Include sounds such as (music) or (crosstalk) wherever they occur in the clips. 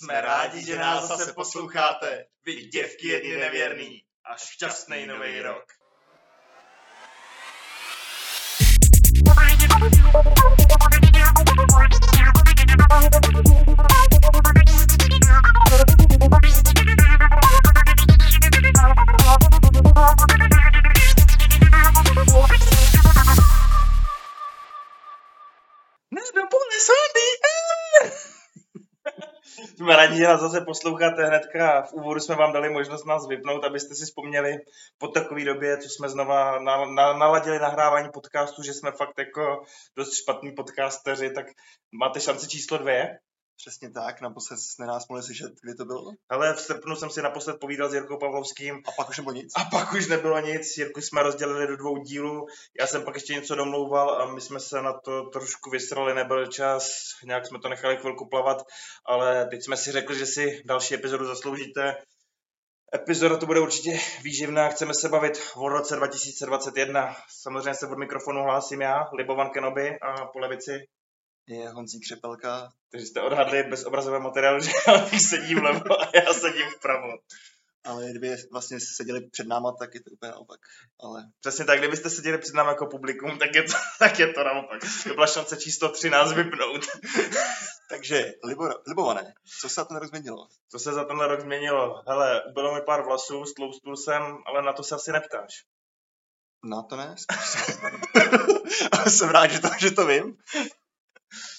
Jsme rádi, že nás zase posloucháte. Vy děvky jedni nevěrný. A šťastný nový rok. Jsme rádi, že nás zase posloucháte hnedka. V úvodu jsme vám dali možnost nás vypnout, abyste si vzpomněli po takové době, co jsme znova na, na, naladili nahrávání podcastu, že jsme fakt jako dost špatní podcasteři, tak máte šanci číslo dvě. Přesně tak, naposled jsme nás mohli slyšet, kdy to bylo. Ale v srpnu jsem si naposled povídal s Jirkou Pavlovským. A pak už nebylo nic. A pak už nebylo nic, Jirku jsme rozdělili do dvou dílů, já jsem pak ještě něco domlouval a my jsme se na to trošku vysrali, nebyl čas, nějak jsme to nechali chvilku plavat, ale teď jsme si řekli, že si další epizodu zasloužíte. Epizoda to bude určitě výživná, chceme se bavit o roce 2021. Samozřejmě se od mikrofonu hlásím já, Libovan Kenobi a po levici Je Honzík Křepelka. takže jste odhadli bez obrazového materiálu, že já (laughs) sedím vlevo a já sedím vpravo. Ale kdyby vlastně seděli před náma, tak je to úplně naopak. Ale Přesně tak, kdybyste seděli před námi jako publikum, tak je to, (laughs) tak je to naopak. To byla šance číslo 13 vypnout. (laughs) takže, Libo, Libované, co se na ten rok změnilo? Co se za tenhle rok změnilo? Hele, bylo mi pár vlasů, stloustul jsem, ale na to se asi neptáš. Na to ne? jsem rád, že to, že to vím.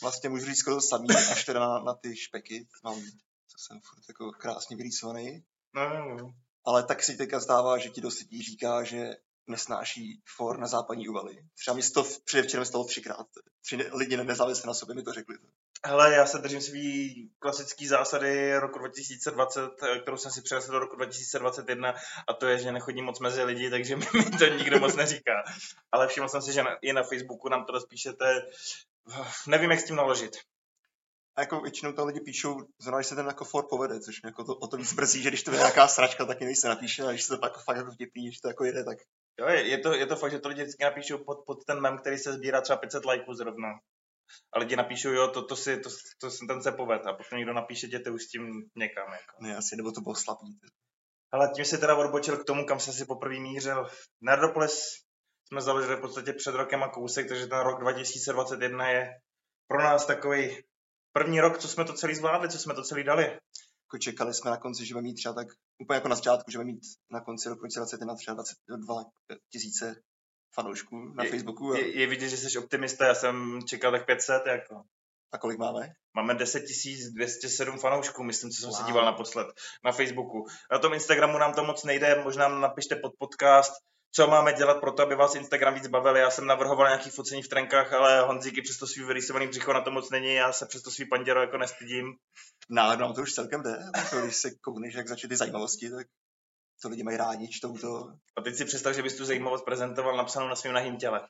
Vlastně můžu říct skoro to samý, až teda na, na ty špeky. Mám, co jsem furt jako krásně vyrýsovaný. No, no, no. Ale tak si teďka zdává, že ti dost lidí říká, že nesnáší for na západní úvaly. Třeba mi to předevčírem stalo třikrát. Tři lidi nezávisle na sobě mi to řekli. Hele, já se držím svý klasický zásady roku 2020, eh, kterou jsem si přinesl do roku 2021 a to je, že nechodím moc mezi lidi, takže (laughs) mi to nikdo moc neříká. Ale všiml jsem si, že na, i na Facebooku nám to rozpíšete. (sighs) Nevím, jak s tím naložit. A jako většinou to lidi píšou, zrovna když se ten jako for povede, což mě jako to, o to víc mrzí, že když to je nějaká sračka, tak mi se napíše, a když se to jako fakt jako vtipný, že to jako jede, tak Jo, je, je, to, je to fakt, že to lidi vždycky napíšou pod, pod ten mem, který se sbírá třeba 500 lajků zrovna. A lidi napíšou, jo, to, to si, to, to, ten se poved. A potom někdo napíše, jděte už s tím někam. Jako. ne, asi, nebo to bylo slabý. Ale tím se teda odbočil k tomu, kam jsem si poprvé mířil. Nerdopolis jsme založili v podstatě před rokem a kousek, takže ten rok 2021 je pro nás takový první rok, co jsme to celý zvládli, co jsme to celý dali. Jako čekali jsme na konci, že budeme mít třeba tak, úplně jako na začátku, že budeme mít na konci roku 2021 třeba 22 tisíce fanoušků na Je- Facebooku. A, Je, je vidět, že jsi optimista, já jsem čekal tak 500, jako. a kolik máme? Máme 10 207 fanoušků, myslím, co jsem wow. se díval naposled na Facebooku. Na tom Instagramu nám to moc nejde, možná nám napište pod podcast, co máme dělat pro to, aby vás Instagram víc bavil. Já jsem navrhoval nějaký focení v trenkách, ale Honzíky přes to svý vyrýsovaný břicho na to moc není, já se přes to svý panděro jako nestydím. Náhodou nám to už celkem jde. Když se koukneš, jak začaly ty zajímavosti, tak to lidi mají rádi, čtou to, A teď si představ, že bys tu zajímavost prezentoval napsanou na svém nahým těle.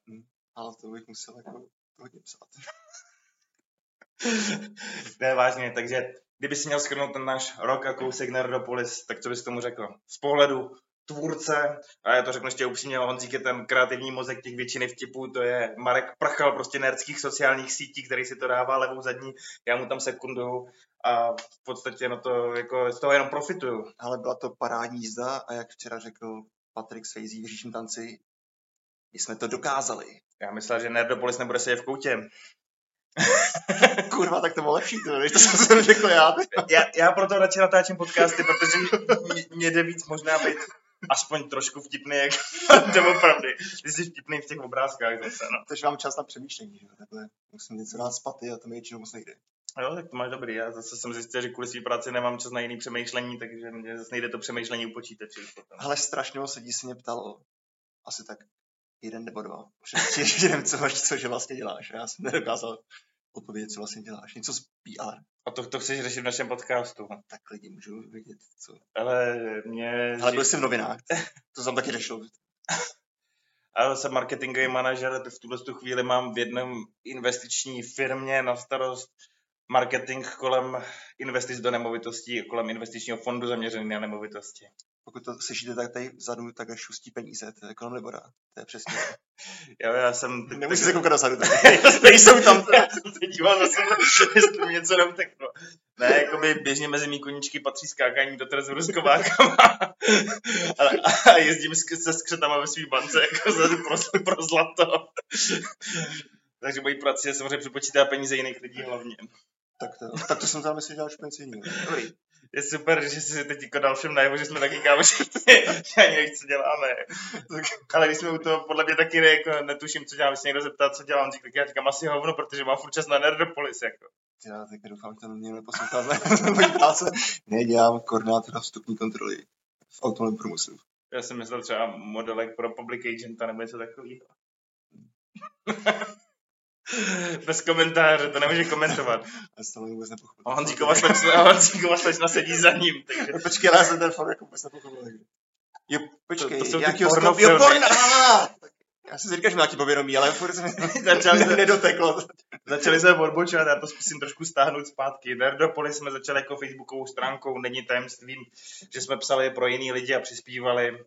ale to bych musel jako hodně psát. (laughs) ne, vážně, takže kdyby si měl shrnout ten náš rok a kousek Nerdopolis, tak co bys tomu řekl? Z pohledu tvůrce, a já to řeknu ještě upřímně, Honzík je ten kreativní mozek těch většiny vtipů, to je Marek Prchal prostě nerdských sociálních sítí, který si to dává levou zadní, já mu tam sekunduju a v podstatě no to jako z toho jenom profituju. Ale byla to parádní jízda a jak včera řekl Patrik Swayze v Říším tanci, my jsme to dokázali. Já myslel, že Nerdopolis nebude sedět v koutě. (laughs) Kurva, tak to bylo lepší, to, než to jsem řekl já. já, já proto radši natáčím podcasty, protože mě, mě jde víc možná být aspoň trošku vtipný, jak (laughs) doopravdy. Ty jsi vtipný v těch obrázkách zase, no. Takže mám čas na přemýšlení, že jo, takhle musím něco dát spaty a to mi většinou moc nejde. Jo, tak to máš dobrý. Já zase jsem zjistil, že kvůli své práci nemám čas na jiný přemýšlení, takže mě zase nejde to přemýšlení u počítače. už. Ale strašně moc lidí se mě ptalo, asi tak jeden nebo dva, před jeden, (laughs) co, co že vlastně děláš. Já jsem nedokázal odpovědět, co vlastně děláš. Něco z PR. A to, to chceš řešit v našem podcastu. Tak lidi můžou vědět, co. Ale mě... Ale byl jsem v novinách. (laughs) To jsem taky řešil. Ale jsem marketingový manažer, v tuhle tu chvíli mám v jednom investiční firmě na starost marketing kolem investic do nemovitostí, kolem investičního fondu zaměřený na nemovitosti. Pokud to slyšíte tak tady vzadu, tak šustí peníze, to je kolem Libora. To je přesně. (laughs) Jo, já jsem... Teď, Nemusíte se koukat dozadu. (laughs) Nejsou tam. já jsem se díval zase, jestli mi něco neuteklo. Ne, jakoby běžně mezi mý koníčky patří skákání do trezoru s kovákama. a, (laughs) a, jezdím se skřetama ve svý bance jako za, pro, pro zlato. Takže mojí práci je samozřejmě přepočítá peníze jiných lidí hlavně. Tak to, tak to jsem tam myslím dělal špecíní. Dobrý. Je super, že jsi teď jako dal všem najevo, že jsme taky kámoši, že ani nevíš, co děláme. Ale když jsme u toho, podle mě taky ne, jako netuším, co dělám, když se někdo zeptá, co dělám, tak já říkám asi hovno, protože mám furt čas na Nerdopolis, jako. Já tak doufám, že to mě neposlouchá práce. Ne, dělám koordinátora vstupní kontroly v automobilovém průmyslu. Já jsem myslel třeba modelek pro public agenta nebo něco takového. (laughs) Bez komentáře, to nemůže komentovat. Já jsem to vůbec nepochopil. A Honzíkova slečna, Honzíkova slečna sedí za ním. Takže... Počkej, já jsem ten fakt jako vůbec nepochopil. Jo, počkej, To- to jsou ty porno jo, filmy. porno, ah! Já si říkal, že má nějaký povědomí, ale furt se mi (laughs) Začali jsme- nedoteklo. Začali jsme odbočovat, já to zkusím trošku stáhnout zpátky. Nerdopolis jsme začali jako facebookovou stránkou, není tajemstvím, že jsme psali pro jiný lidi a přispívali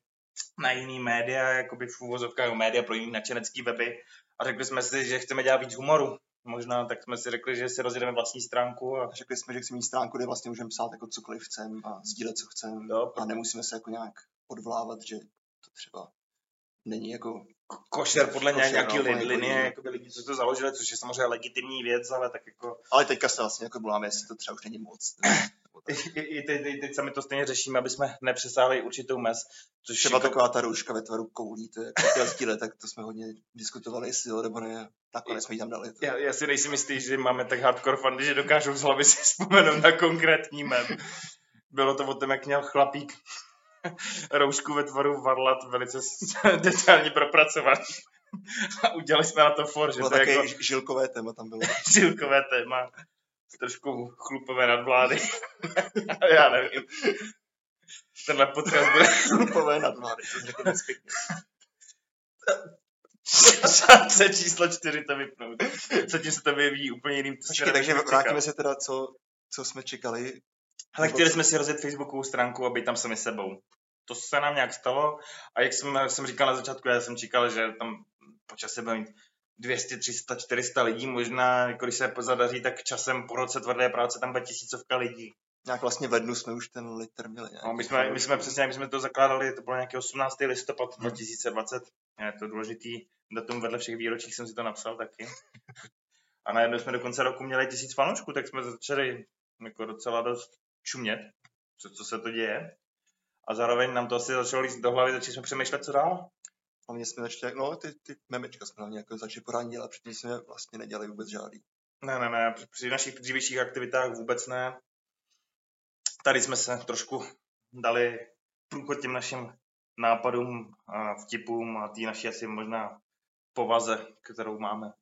na jiný média, jakoby v úvozovkách média pro jiný načenecký weby a řekli jsme si, že chceme dělat víc humoru. Možná tak jsme si řekli, že si rozjedeme vlastní stránku a Řekli jsme, že chceme mít stránku, kde vlastně můžeme psát jako cokoliv chceme a sdílet, co chceme. Jo, a nemusíme se jako nějak odvlávat, že to třeba není jako košer podle Košer, nějaký no, li, jako linie, jiný. jakoby lidi, co to založili, což je samozřejmě legitimní věc, ale tak jako Ale teďka se vlastně jako voláme, jestli to třeba už není moc. (laughs) i, i, teď, teď, teď sami to stejně řešíme, aby jsme nepřesáhli určitou mez, což Třeba jako- taková ta rouška ve tvaru koulí, to je jako chtěl sdílet, tak to jsme hodně diskutovali, jestli jo nebo ne. Nakonec jsme ji tam dali. To. Já, já si nejsem jistý, že máme tak hardcore fandy, že dokážou z hlavy si vzpomenout na konkrétní mem. Bylo to o tom, jak měl chlapík (laughs) roušku ve tvaru varlat velice (laughs) detailně propracovat. A udělali jsme na to for, že Bylo to je jako jako... žilkové téma tam bylo. žilkové téma. Trošku chlupové nadvlády. (laughs) Já nevím. Tenhle podcast bude (laughs) Žilkové nadvlády, to řekl moc pěkně. šance číslo čtyři to vypnout. Zatím se to vyvíjí úplně jiným Počkej, takže vrátíme se teda, co, co jsme čekali. Ale chtěli jsme si rozjet Facebookovou stránku a být tam sami sebou. To se nám nějak stalo a jak jsem, jsem říkal na začátku, já jsem čekal, že tam po čase bude mít 200, 300, 400 lidí, možná, když se pozadaří, tak časem po roce tvrdé práce tam bude tisícovka lidí. Nějak vlastně v lednu jsme už ten liter měli. No, my, jsme, my jsme přesně, my jsme to zakládali, to bylo nějaký 18. listopad 2020. Je to důležitý datum vedle všech výročích, jsem si to napsal taky. A najednou jsme do konce roku měli tisíc fanoušků, tak jsme začali jako docela dost čumět, co, co se to děje. A zároveň nám to asi začalo líst do hlavy, začali jsme přemýšlet, co dál. Hlavně jsme začali, no ty, ty memečka jsme hlavně jako začali pořádně dělat, předtím jsme vlastně nedělali vůbec žádný. Ne, ne, ne, při- našich dřívějších aktivitách vůbec ne. Tady jsme se trošku dali průchod těm našim nápadům a vtipům a té naší asi možná povaze, kterou máme.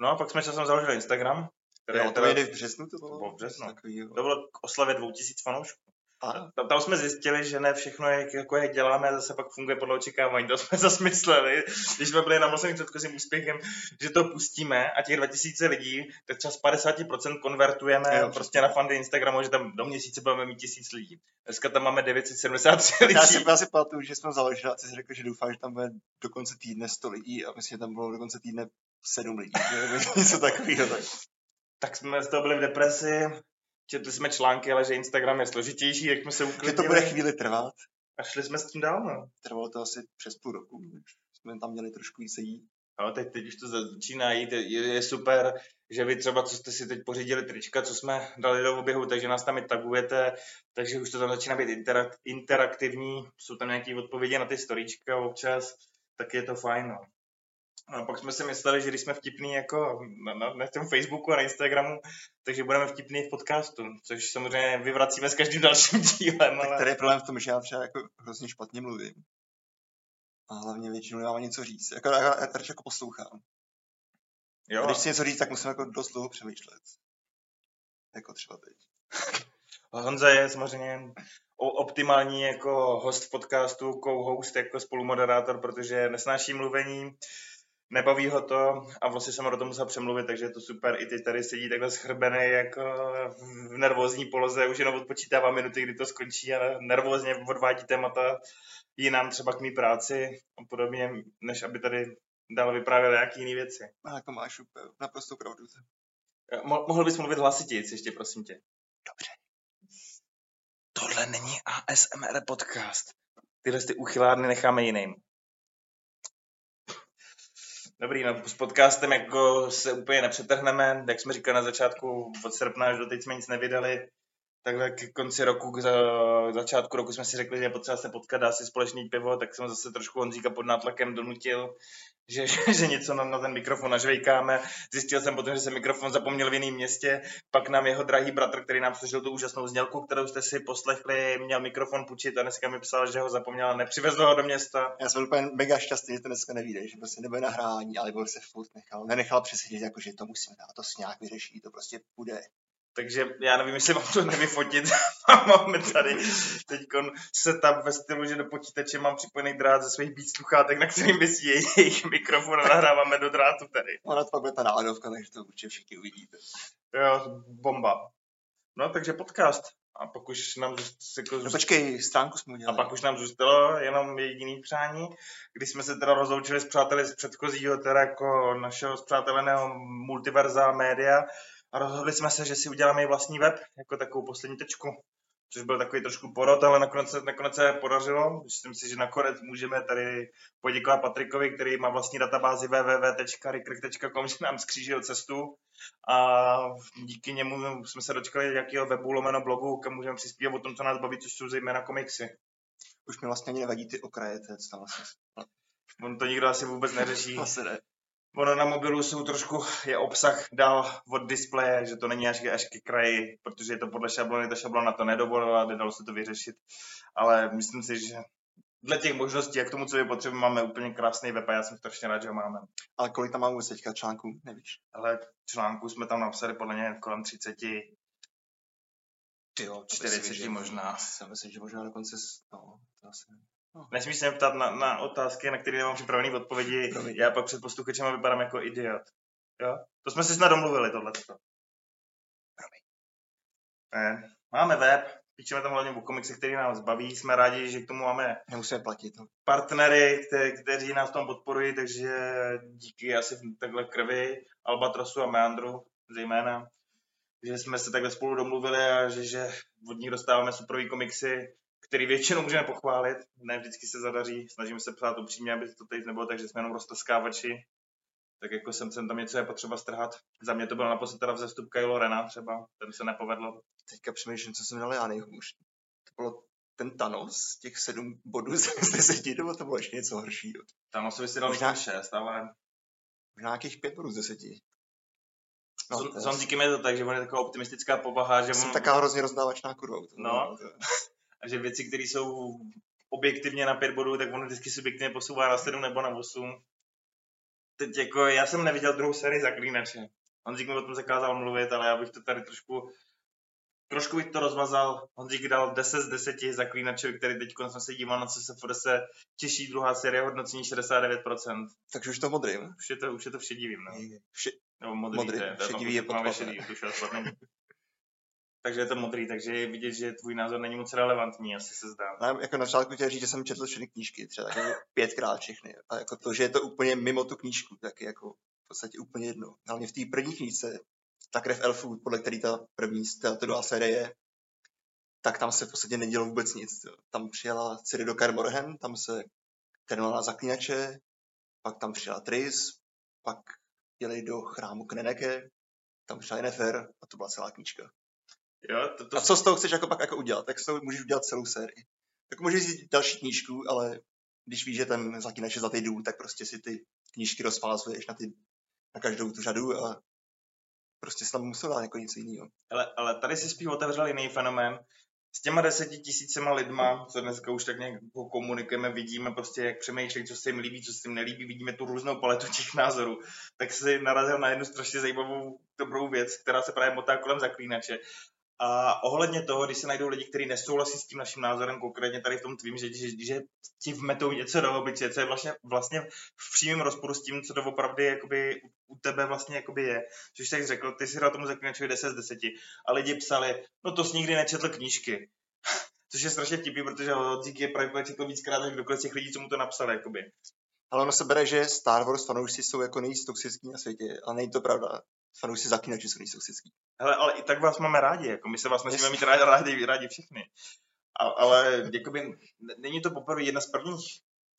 No a pak jsme časem založili Instagram, který Jo, je to někdy v březnu to bylo? To bylo v březnu. Takový, to bylo k oslavě 2000 fanoušků. A, Tam, jsme zjistili, že ne všechno, jak, jako jak děláme, zase pak funguje podle očekávání. To jsme (laughs) zase mysleli, když jsme byli namlseni předchozím úspěchem, že to pustíme a těch 2000 lidí, tak třeba z 50% konvertujeme Jo, prostě na fandy Instagramu, že tam do měsíce budeme mít 1000 lidí. Dneska tam máme 973 lidí. já si, já si pamatuju, že jsme založili a ty jsi řekl, že doufáš, že tam bude do konce týdne 100 lidí a myslím, že tam bylo do konce týdne 7 lidí. (laughs) Něco takového. Tak. Tak jsme z toho byli v depresi, četli jsme články, ale že Instagram je složitější, jak jsme se Že to uklidnili bude chvíli trvat. a šli jsme s tím dál. No. Trvalo to asi přes půl roku. Jsme tam měli trošku více jít. No, teď, teď už to začíná jít, je, je super, že vy třeba, co jste si teď pořídili trička, co jsme dali do oběhu, takže nás tam i tagujete, takže už to tam začíná být interak, interaktivní, jsou tam nějaké odpovědi na ty storíčka občas, tak je to fajn. No. A pak jsme si mysleli, že když jsme vtipní jako na, na, na tom Facebooku a na Instagramu, takže budeme vtipní v podcastu, což samozřejmě vyvracíme s každým dalším (laughs) dílem, Tak ale... tady je problém v tom, že já třeba jako hrozně špatně mluvím. A hlavně většinou nemám něco říct. Jako, já, já radši jako poslouchám. Jo, A když si něco říct, tak musím jako dost dlouho přemýšlet. Jako třeba teď. (laughs) Honza je samozřejmě optimální jako host podcastu, co-host jako spolumoderátor, protože nesnáší mluvení, nebaví ho to a vlastně jsem ho do toho musel přemluvit, takže je to super. I ty tady sedí takhle schrbený jako v nervózní poloze, už jenom odpočítává minuty, kdy to skončí a nervózně odvádí témata jinam třeba k mý práci a podobně, než aby tady dál vyprávěl nějaký jiný věci. A jako máš naprosto pravdu. Mo- mohl bys mluvit hlasitěji, ještě prosím tě. Dobře. Tohle není ASMR podcast. Tyhle ty uchylárny necháme jiným. Dobrý, no s podcastem jako se úplně nepřetrhneme. Jak jsme říkali na začátku, od srpna až do teď jsme nic nevydali. Takhle k konci roku, k za- začátku roku jsme si řekli, že je potřeba se potkat, dát si společný pivo, tak jsem zase trošku Honzíka pod nátlakem donutil, že, (laughs) že něco na, na ten mikrofon nažvejkáme. Zjistil jsem potom, že jsem mikrofon zapomněl v jiném městě, pak nám jeho drahý bratr, který nám složil tu úžasnou znělku, kterou jste si poslechli, měl mikrofon půjčit a dneska mi psal, že ho zapomněl a nepřivezl ho do města. Já jsem úplně mega šťastný, že to dneska nevíde, že prostě nebude nahrání, ale byl se furt nechal. Nenechal přesvědčit, jako, že to musíme dát, to se nějak vyřeší, to prostě půjde. Takže já nevím, jestli mám to nevyfotit. (laughs) Máme tady teď setup ve stylu, že do počítače mám připojený drát ze svých beat sluchátek, na kterým vysí jejich mikrofon a nahráváme do drátu tady. Ona to pak bude ta náladovka, takže to určitě všichni uvidíte. Jo, bomba. No, takže podcast. A pak už nám zůst, jako, No počkej, stránku jsme a udělali. pak už nám zůstalo jenom jediný přání, kdy jsme se teda rozloučili s přáteli z předchozího, teda jako našeho zpřáteleného multiverza média a rozhodli jsme se, že si uděláme i vlastní web, jako takovou poslední tečku. Což byl takový trošku porod, ale nakonec, se- nakonec se podařilo. Myslím si, že nakonec můžeme tady poděkovat Patrikovi, který má vlastní databázi www.recruit.com, že nám skřížil cestu a díky němu jsme se dočkali jakého webu lomeno blogu, kam můžeme přispívat o tom, co nás baví, což jsou zejména komiksy. Už mi vlastně ani nevadí ty okraje, to je co tam vlastně. On to nikdo asi vůbec neřeší. Asi ne. Ono na mobilu jsou trošku, je obsah dál od displeje, že to není až, až ke kraji, protože je to podle šablony, ta šablona to nedovolila, nedalo se to vyřešit. Ale myslím si, že dle těch možností, jak tomu, co je potřeba, máme úplně krásný web a já jsem strašně rád, že ho máme. Ale kolik tam máme vůbec teďka článků, nevíš? Ale článků jsme tam napsali podle mě kolem 30, Ty jo, 40 možná. Já myslím, že možná dokonce, no, to asi ne. Nesmíš se mě ptát na, na otázky, na které nemám připravený odpovědi. Promiň. Já pak před posluchačema vypadám jako idiot. Jo? To jsme si snad domluvili, tohleto. Ne. Máme web, píšeme tam hlavně o komiksy, který nás baví. Jsme rádi, že k tomu máme Nemusíme platit, no. partnery, kte, kteří nás v tom podporují, takže díky asi takhle krvi Albatrosu a Meandru zejména, že jsme se takhle spolu domluvili a že, že od nich dostáváme superový komiksy, který většinou můžeme pochválit, ne vždycky se zadaří, snažíme se psát upřímně, aby to teď nebylo tak, že jsme jenom roztaskávači, tak jako jsem sem tam něco je potřeba strhat. Za mě to byl naposled teda vzestup Kylo Rena třeba, ten se nepovedl. Teďka přemýšlím, co jsem dal já nejhůř. To bylo ten Thanos, těch sedm bodů z deseti, (laughs) nebo to bylo ještě něco horšího? Tam asi si dal Možná- šest, ale Možná nějakých pět bodů z deseti. no, to je Honzíkem je to tak, že on je taková optimistická povaha, že Jsem on, taková hrozně rozdávačná kurva. to- No. To- a že věci, které jsou objektivně na pět bodů, tak on vždycky subjektivně posouvá na sedm nebo na osm. Teď jako, já jsem neviděl druhou sérii Zaklínače. Honzík mi o tom zakázal mluvit, ale já bych to tady trošku trošku bych to rozmazal. Honzík dal 10 z 10 Zaklínačovi, který teď jsem se díval na CSFD se těší druhá série hodnocení 69%. Takže už to modrým. Už je to, už je to v šedivým, no. Vše, Nebo modrý, Modrý, to je, to je šedivý je to šedivý, to už je odpad není. Takže je to modrý, takže je vidět, že tvůj názor není moc relevantní, asi se zdá. já jako na začátku chtěl říct, že jsem četl všechny knížky, třeba tak jako pětkrát všechny. A jako to, že je to úplně mimo tu knížku, tak je jako v podstatě úplně jedno. Hlavně v té první knížce, ta krev elfů, podle který ta první, ta druhá série je, tak tam se v podstatě nedělo vůbec nic. Tam přijela Ciri do Carmorhen, tam se trénovala na zaklínače, pak tam přijela Tris, pak jeli do chrámu Kreneke, tam přijela Yennefer a to byla celá knížka. Jo, to, to, A co z toho chceš jako pak jako udělat? Tak z toho můžeš udělat celou sérii. Tak můžeš vzít další knížku, ale když víš, že ten zaklínač je za důl, tak prostě si ty knížky rozfázuješ na, ty, na každou tu řadu a prostě se tam musel dát jako něco jiného. ale, ale tady si spíš otevřel jiný fenomén. S těma deseti tisícema lidma, co dneska už tak nějak komunikujeme, vidíme prostě, jak přemýšlejí, co se jim líbí, co se jim nelíbí, vidíme tu různou paletu těch názorů, tak si narazil na jednu strašně zajímavou dobrou věc, která se právě motá kolem zaklínače. A ohledně toho, když se najdou lidi, kteří nesouhlasí s tím naším názorem, konkrétně tady v tom tvým, že, že, že ti vmetou něco do obličeje, co je vlastně, vlastně v přímém rozporu s tím, co to opravdu jakoby, u tebe vlastně jakoby je. Což jsi řekl, ty si hrál tomu zaklínačovi 10 z 10 a lidi psali, no to jsi nikdy nečetl knížky. (laughs) Což je strašně tipy, protože Hodzík je právě četl víckrát než kdokoliv těch lidí, co mu to napsal. Jakoby. Ale ono se bere, že Star Wars fanoušci jsou jako nejvíc toxický na světě, ale není to pravda. Fanoušci zaklínači jsou toxický. Hele, ale i tak vás máme rádi, jako my se vás musíme mít rádi, rádi, rádi všichni. A, ale jakoby, není to poprvé jedna z prvních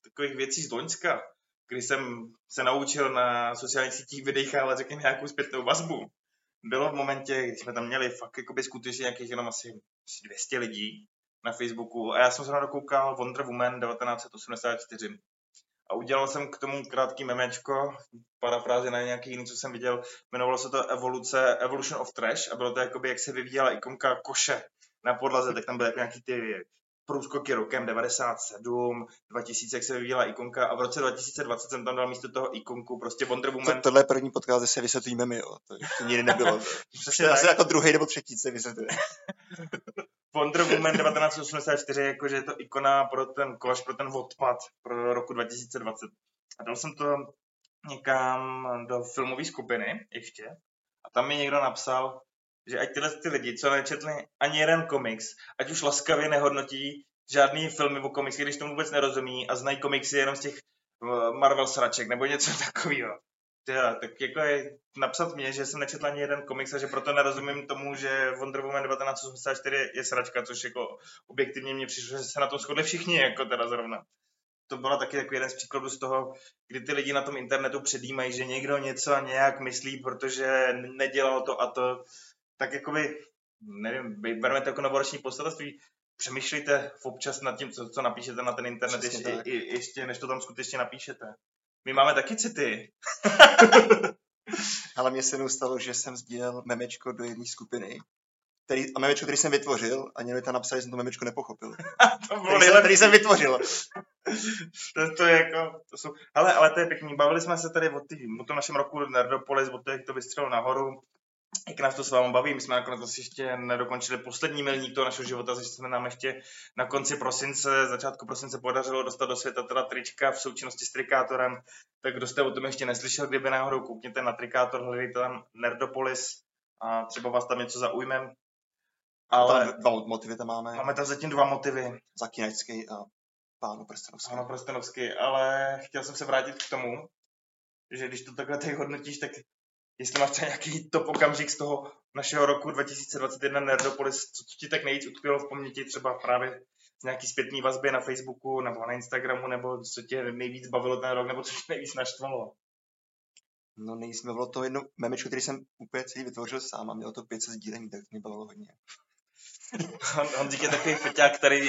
takových věcí z Loňska, kdy jsem se naučil na sociálních sítích vydechávat, řekněme, nějakou zpětnou vazbu. Bylo v momentě, kdy jsme tam měli fakt jakoby skutečně nějakých jenom asi 200 lidí na Facebooku a já jsem se na to koukal Wonder Woman 1984 a udělal jsem k tomu krátký memečko, parafráze na nějaký jiný, co jsem viděl, jmenovalo se to Evoluce, Evolution of Trash a bylo to jakoby, jak se vyvíjela ikonka koše na podlaze, tak tam byly nějaký ty průskoky rokem 97, 2000, jak se vyvíjela ikonka a v roce 2020 jsem tam dal místo toho ikonku prostě Wonder Woman. To, tohle je první podcast, kde se vysvětlíme my, jo. To, to nikdy nebylo. (laughs) Přesně tak. jako druhý nebo třetí se vysvětluje. (laughs) Wonder Woman 1984, jakože je to ikona pro ten koš, pro ten odpad pro roku 2020. A dal jsem to někam do filmové skupiny ještě a tam mi někdo napsal, že ať tyhle ty lidi, co nečetli ani jeden komiks, ať už laskavě nehodnotí žádný filmy o komiksy, když tomu vůbec nerozumí a znají komiksy jenom z těch eh, Marvel sraček nebo něco (laughs) takového. Ja, tak jako je napsat mě, že jsem nečetl ani jeden komiks a že proto nerozumím tomu, že Wonder Woman 1984 je sračka, což jako objektivně mě přišlo, že se na tom shodli všichni, jako teda zrovna. To byla taky jako jeden z příkladů z toho, kdy ty lidi na tom internetu předjímají, že někdo něco a nějak myslí, protože nedělal to a to. Tak jakoby, nevím, bereme to jako novoroční poselství, přemýšlejte občas nad tím, co, co napíšete na ten internet, ještě, ještě než to tam skutečně napíšete. My máme taky city. (laughs) Ale mně se stalo, že jsem sdílel memečko do jedné skupiny, který, a memečko, který jsem vytvořil, a někdo tam napsal, že jsem to memečko nepochopil. (laughs) to bylo který, jsem, který jsem vytvořil. (laughs) to, to, je jako, to jsou, ale, ale to je pěkný. Bavili jsme se tady o, tý, o tom našem roku Nerdopolis, o to, jak to vystřelilo nahoru jak nás to s vámi baví. My jsme nakonec asi ještě nedokončili poslední milník toho našeho života, že jsme nám ještě na konci prosince, začátku prosince podařilo dostat do světa teda trička v součinnosti s Trikátorem. Tak kdo jste o tom ještě neslyšel, kdyby náhodou koukněte na Trikátor, hledejte tam Nerdopolis a třeba vás tam něco zaujme. Ale tam dva motivy tam máme. Máme tam zatím dva motivy. Zakínačský a pánu prstenovský. Pánu prstenovský, ale chtěl jsem se vrátit k tomu, že když to takhle teď hodnotíš, tak jestli máš třeba nějaký top okamžik z toho našeho roku 2021 Nerdopolis, co, ti tak nejvíc utkvělo v paměti, třeba právě z nějaký zpětný vazby na Facebooku nebo na Instagramu, nebo co tě nejvíc bavilo ten rok, nebo co tě nejvíc naštvalo? No nejvíc bylo to jedno memečko, který jsem úplně celý vytvořil sám a mělo to 500 sdílení, tak to mě bavilo hodně. Honzík je takový feťák, který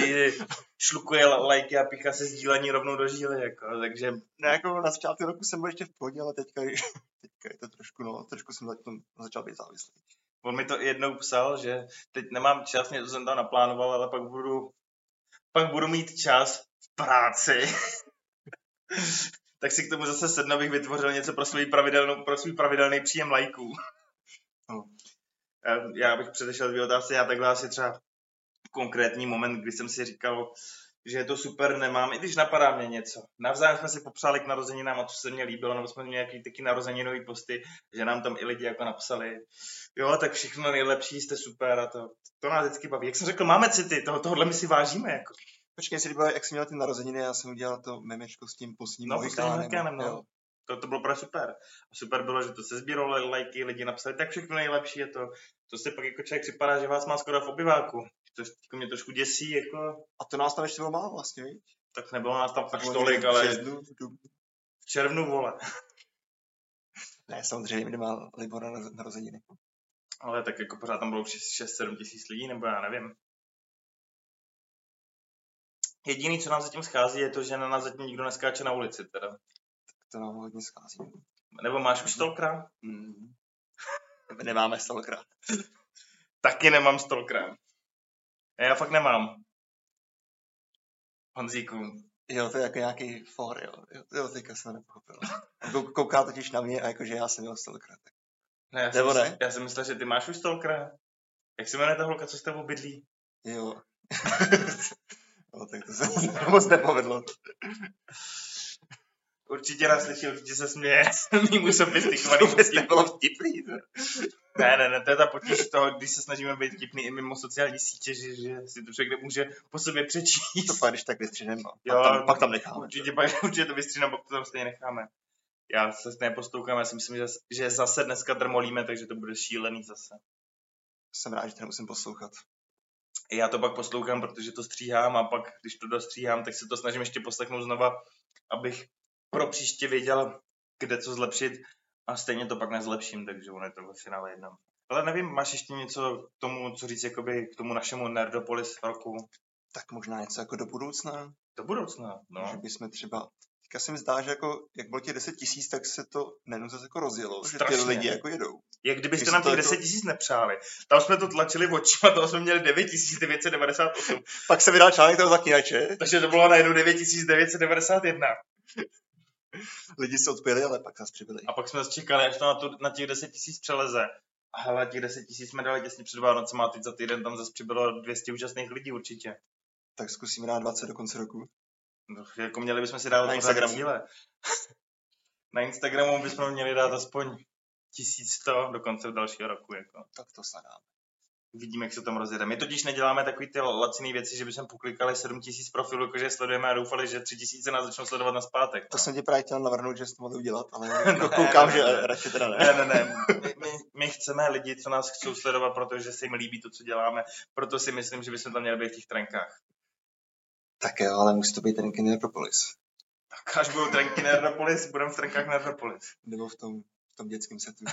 šlukuje lajky a píchá se sdílení rovnou do žíly, jako, takže... Ne, jako na začátku roku jsem byl ještě v pohodě, ale teďka, (laughs) teďka je to trošku, no, trošku jsem začal být závislý. On mi to jednou psal, že teď nemám čas, mě to jsem tam naplánoval, ale pak budu, pak budu mít čas v práci. (laughs) tak si k tomu zase sednu, abych vytvořil něco pro svůj, pravidelnou, pro svůj pravidelný příjem lajků. No já bych předešel dvě otázky, já takhle asi třeba konkrétní moment, kdy jsem si říkal, že je to super, nemám, i když napadá mě něco. Navzájem jsme si popřáli k narozeninám a co se mně líbilo, nebo jsme měli nějaký taky narozeninový posty, že nám tam i lidi jako napsali, jo, tak všechno nejlepší, jste super a to, to nás vždycky baví. Jak jsem řekl, máme city, toho, tohohle my si vážíme. Jako. Počkej, si líbilo, jak jsi měl ty narozeniny, já jsem udělal to memečko s tím posním no, mohikánem. No, to, to bylo pro super. A super bylo, že to se sbíralo lajky, lidi napsali, tak všechno nejlepší je to. To se pak jako člověk připadá, že vás má skoro v obyváku. To jako mě trošku děsí, jako... A to nás tam ještě bylo málo vlastně, víš? Tak nebylo nás tam fakt tolik, ale... V červnu, vole. (laughs) ne, samozřejmě nemá Libor na narozeniny. Ale tak jako pořád tam bylo 6-7 tisíc lidí, nebo já nevím. Jediný, co nám zatím schází, je to, že na nás zatím nikdo neskáče na ulici, teda to nám hodně schází. Nebo máš už stolkra? Mm. (laughs) Nemáme stolkra. (laughs) Taky nemám stolkra. Já fakt nemám. Honzíku. Jo, to je jako nějaký for, jo. Jo, teďka jsem nepochopil. Kouká totiž na mě a jakože já jsem měl stolkra. Tak... Ne, já, Nebo jsem, ne? já jsem myslel, že ty máš už stolkra. Jak se jmenuje ta holka, co s tebou bydlí? Jo. (laughs) no, tak to se moc nepovedlo. Určitě nás slyší, určitě se směje (laughs) mýmu sofistikovaný Vůbec nebylo vtipný. to. Ne, ne, ne, to je ta potíž toho, když se snažíme být vtipný i mimo sociální sítě, že, že si to člověk nemůže po sobě přečíst. To pak když tak vystřihnem, no. Jo, pak, tam, pak tam necháme. Určitě, pak, (laughs) určitě to vystřídám, pak to tam stejně necháme. Já se nepostoukám, já si myslím, že, že zase dneska drmolíme, takže to bude šílený zase. Jsem rád, že to nemusím poslouchat. Já to pak poslouchám, protože to stříhám a pak, když to dostříhám, tak se to snažím ještě poslechnout znova, abych pro příště věděl, kde co zlepšit a stejně to pak nezlepším, takže ono je to ve finále jedno. Ale nevím, máš ještě něco k tomu, co říct jakoby k tomu našemu Nerdopolis roku Tak možná něco jako do budoucna. do budoucna, No. Že bychom třeba Teďka se mi zdá, že jako, jak bylo těch 10 tisíc, tak se to nejenom zase jako rozjelo, že Strašně. ty lidi jako jedou. Jak kdybyste Když nám těch jako- 10 tisíc nepřáli. Tam jsme to tlačili očima, toho jsme měli 9998. Pak se vydal článek toho zaklínače, Takže to bylo najednou 9991. (laughs) lidi se odpěli, ale pak zase přibyli. A pak jsme čekali, až to na, tu, na těch 10 tisíc přeleze. A hele, těch 10 tisíc jsme dali těsně před Vánocem a teď za týden tam zase přibylo 200 účastných lidí určitě. Tak zkusíme dát 20 do konce roku. No, jako měli bychom si dát Na pořád Instagramu. cíle. (laughs) na Instagramu bychom měli dát aspoň 1100 do konce dalšího roku. Jako. Tak to snad dáme. Uvidíme, jak se tam rozjede. My totiž neděláme takový ty laciné věci, že bychom poklikali 7000 profilů, jakože je sledujeme a doufali, že 3000 nás začnou sledovat na zpátek. To jsem tě právě chtěl navrhnout, že jsi to mohl udělat, ale (laughs) Ne, jako koukám, ne, že ne. radši teda ne. Ne, ne, ne. My, my, my chceme lidi, co nás chcou sledovat, protože se jim líbí to, co děláme. Proto si myslím, že bychom tam měli být v těch trenkách. Tak jo, ale musí to být ten Kineropolis. Tak až budou trenky Nerdopolis, budeme v trenkách Nerdopolis. Nebo v tom, v tom dětském setu.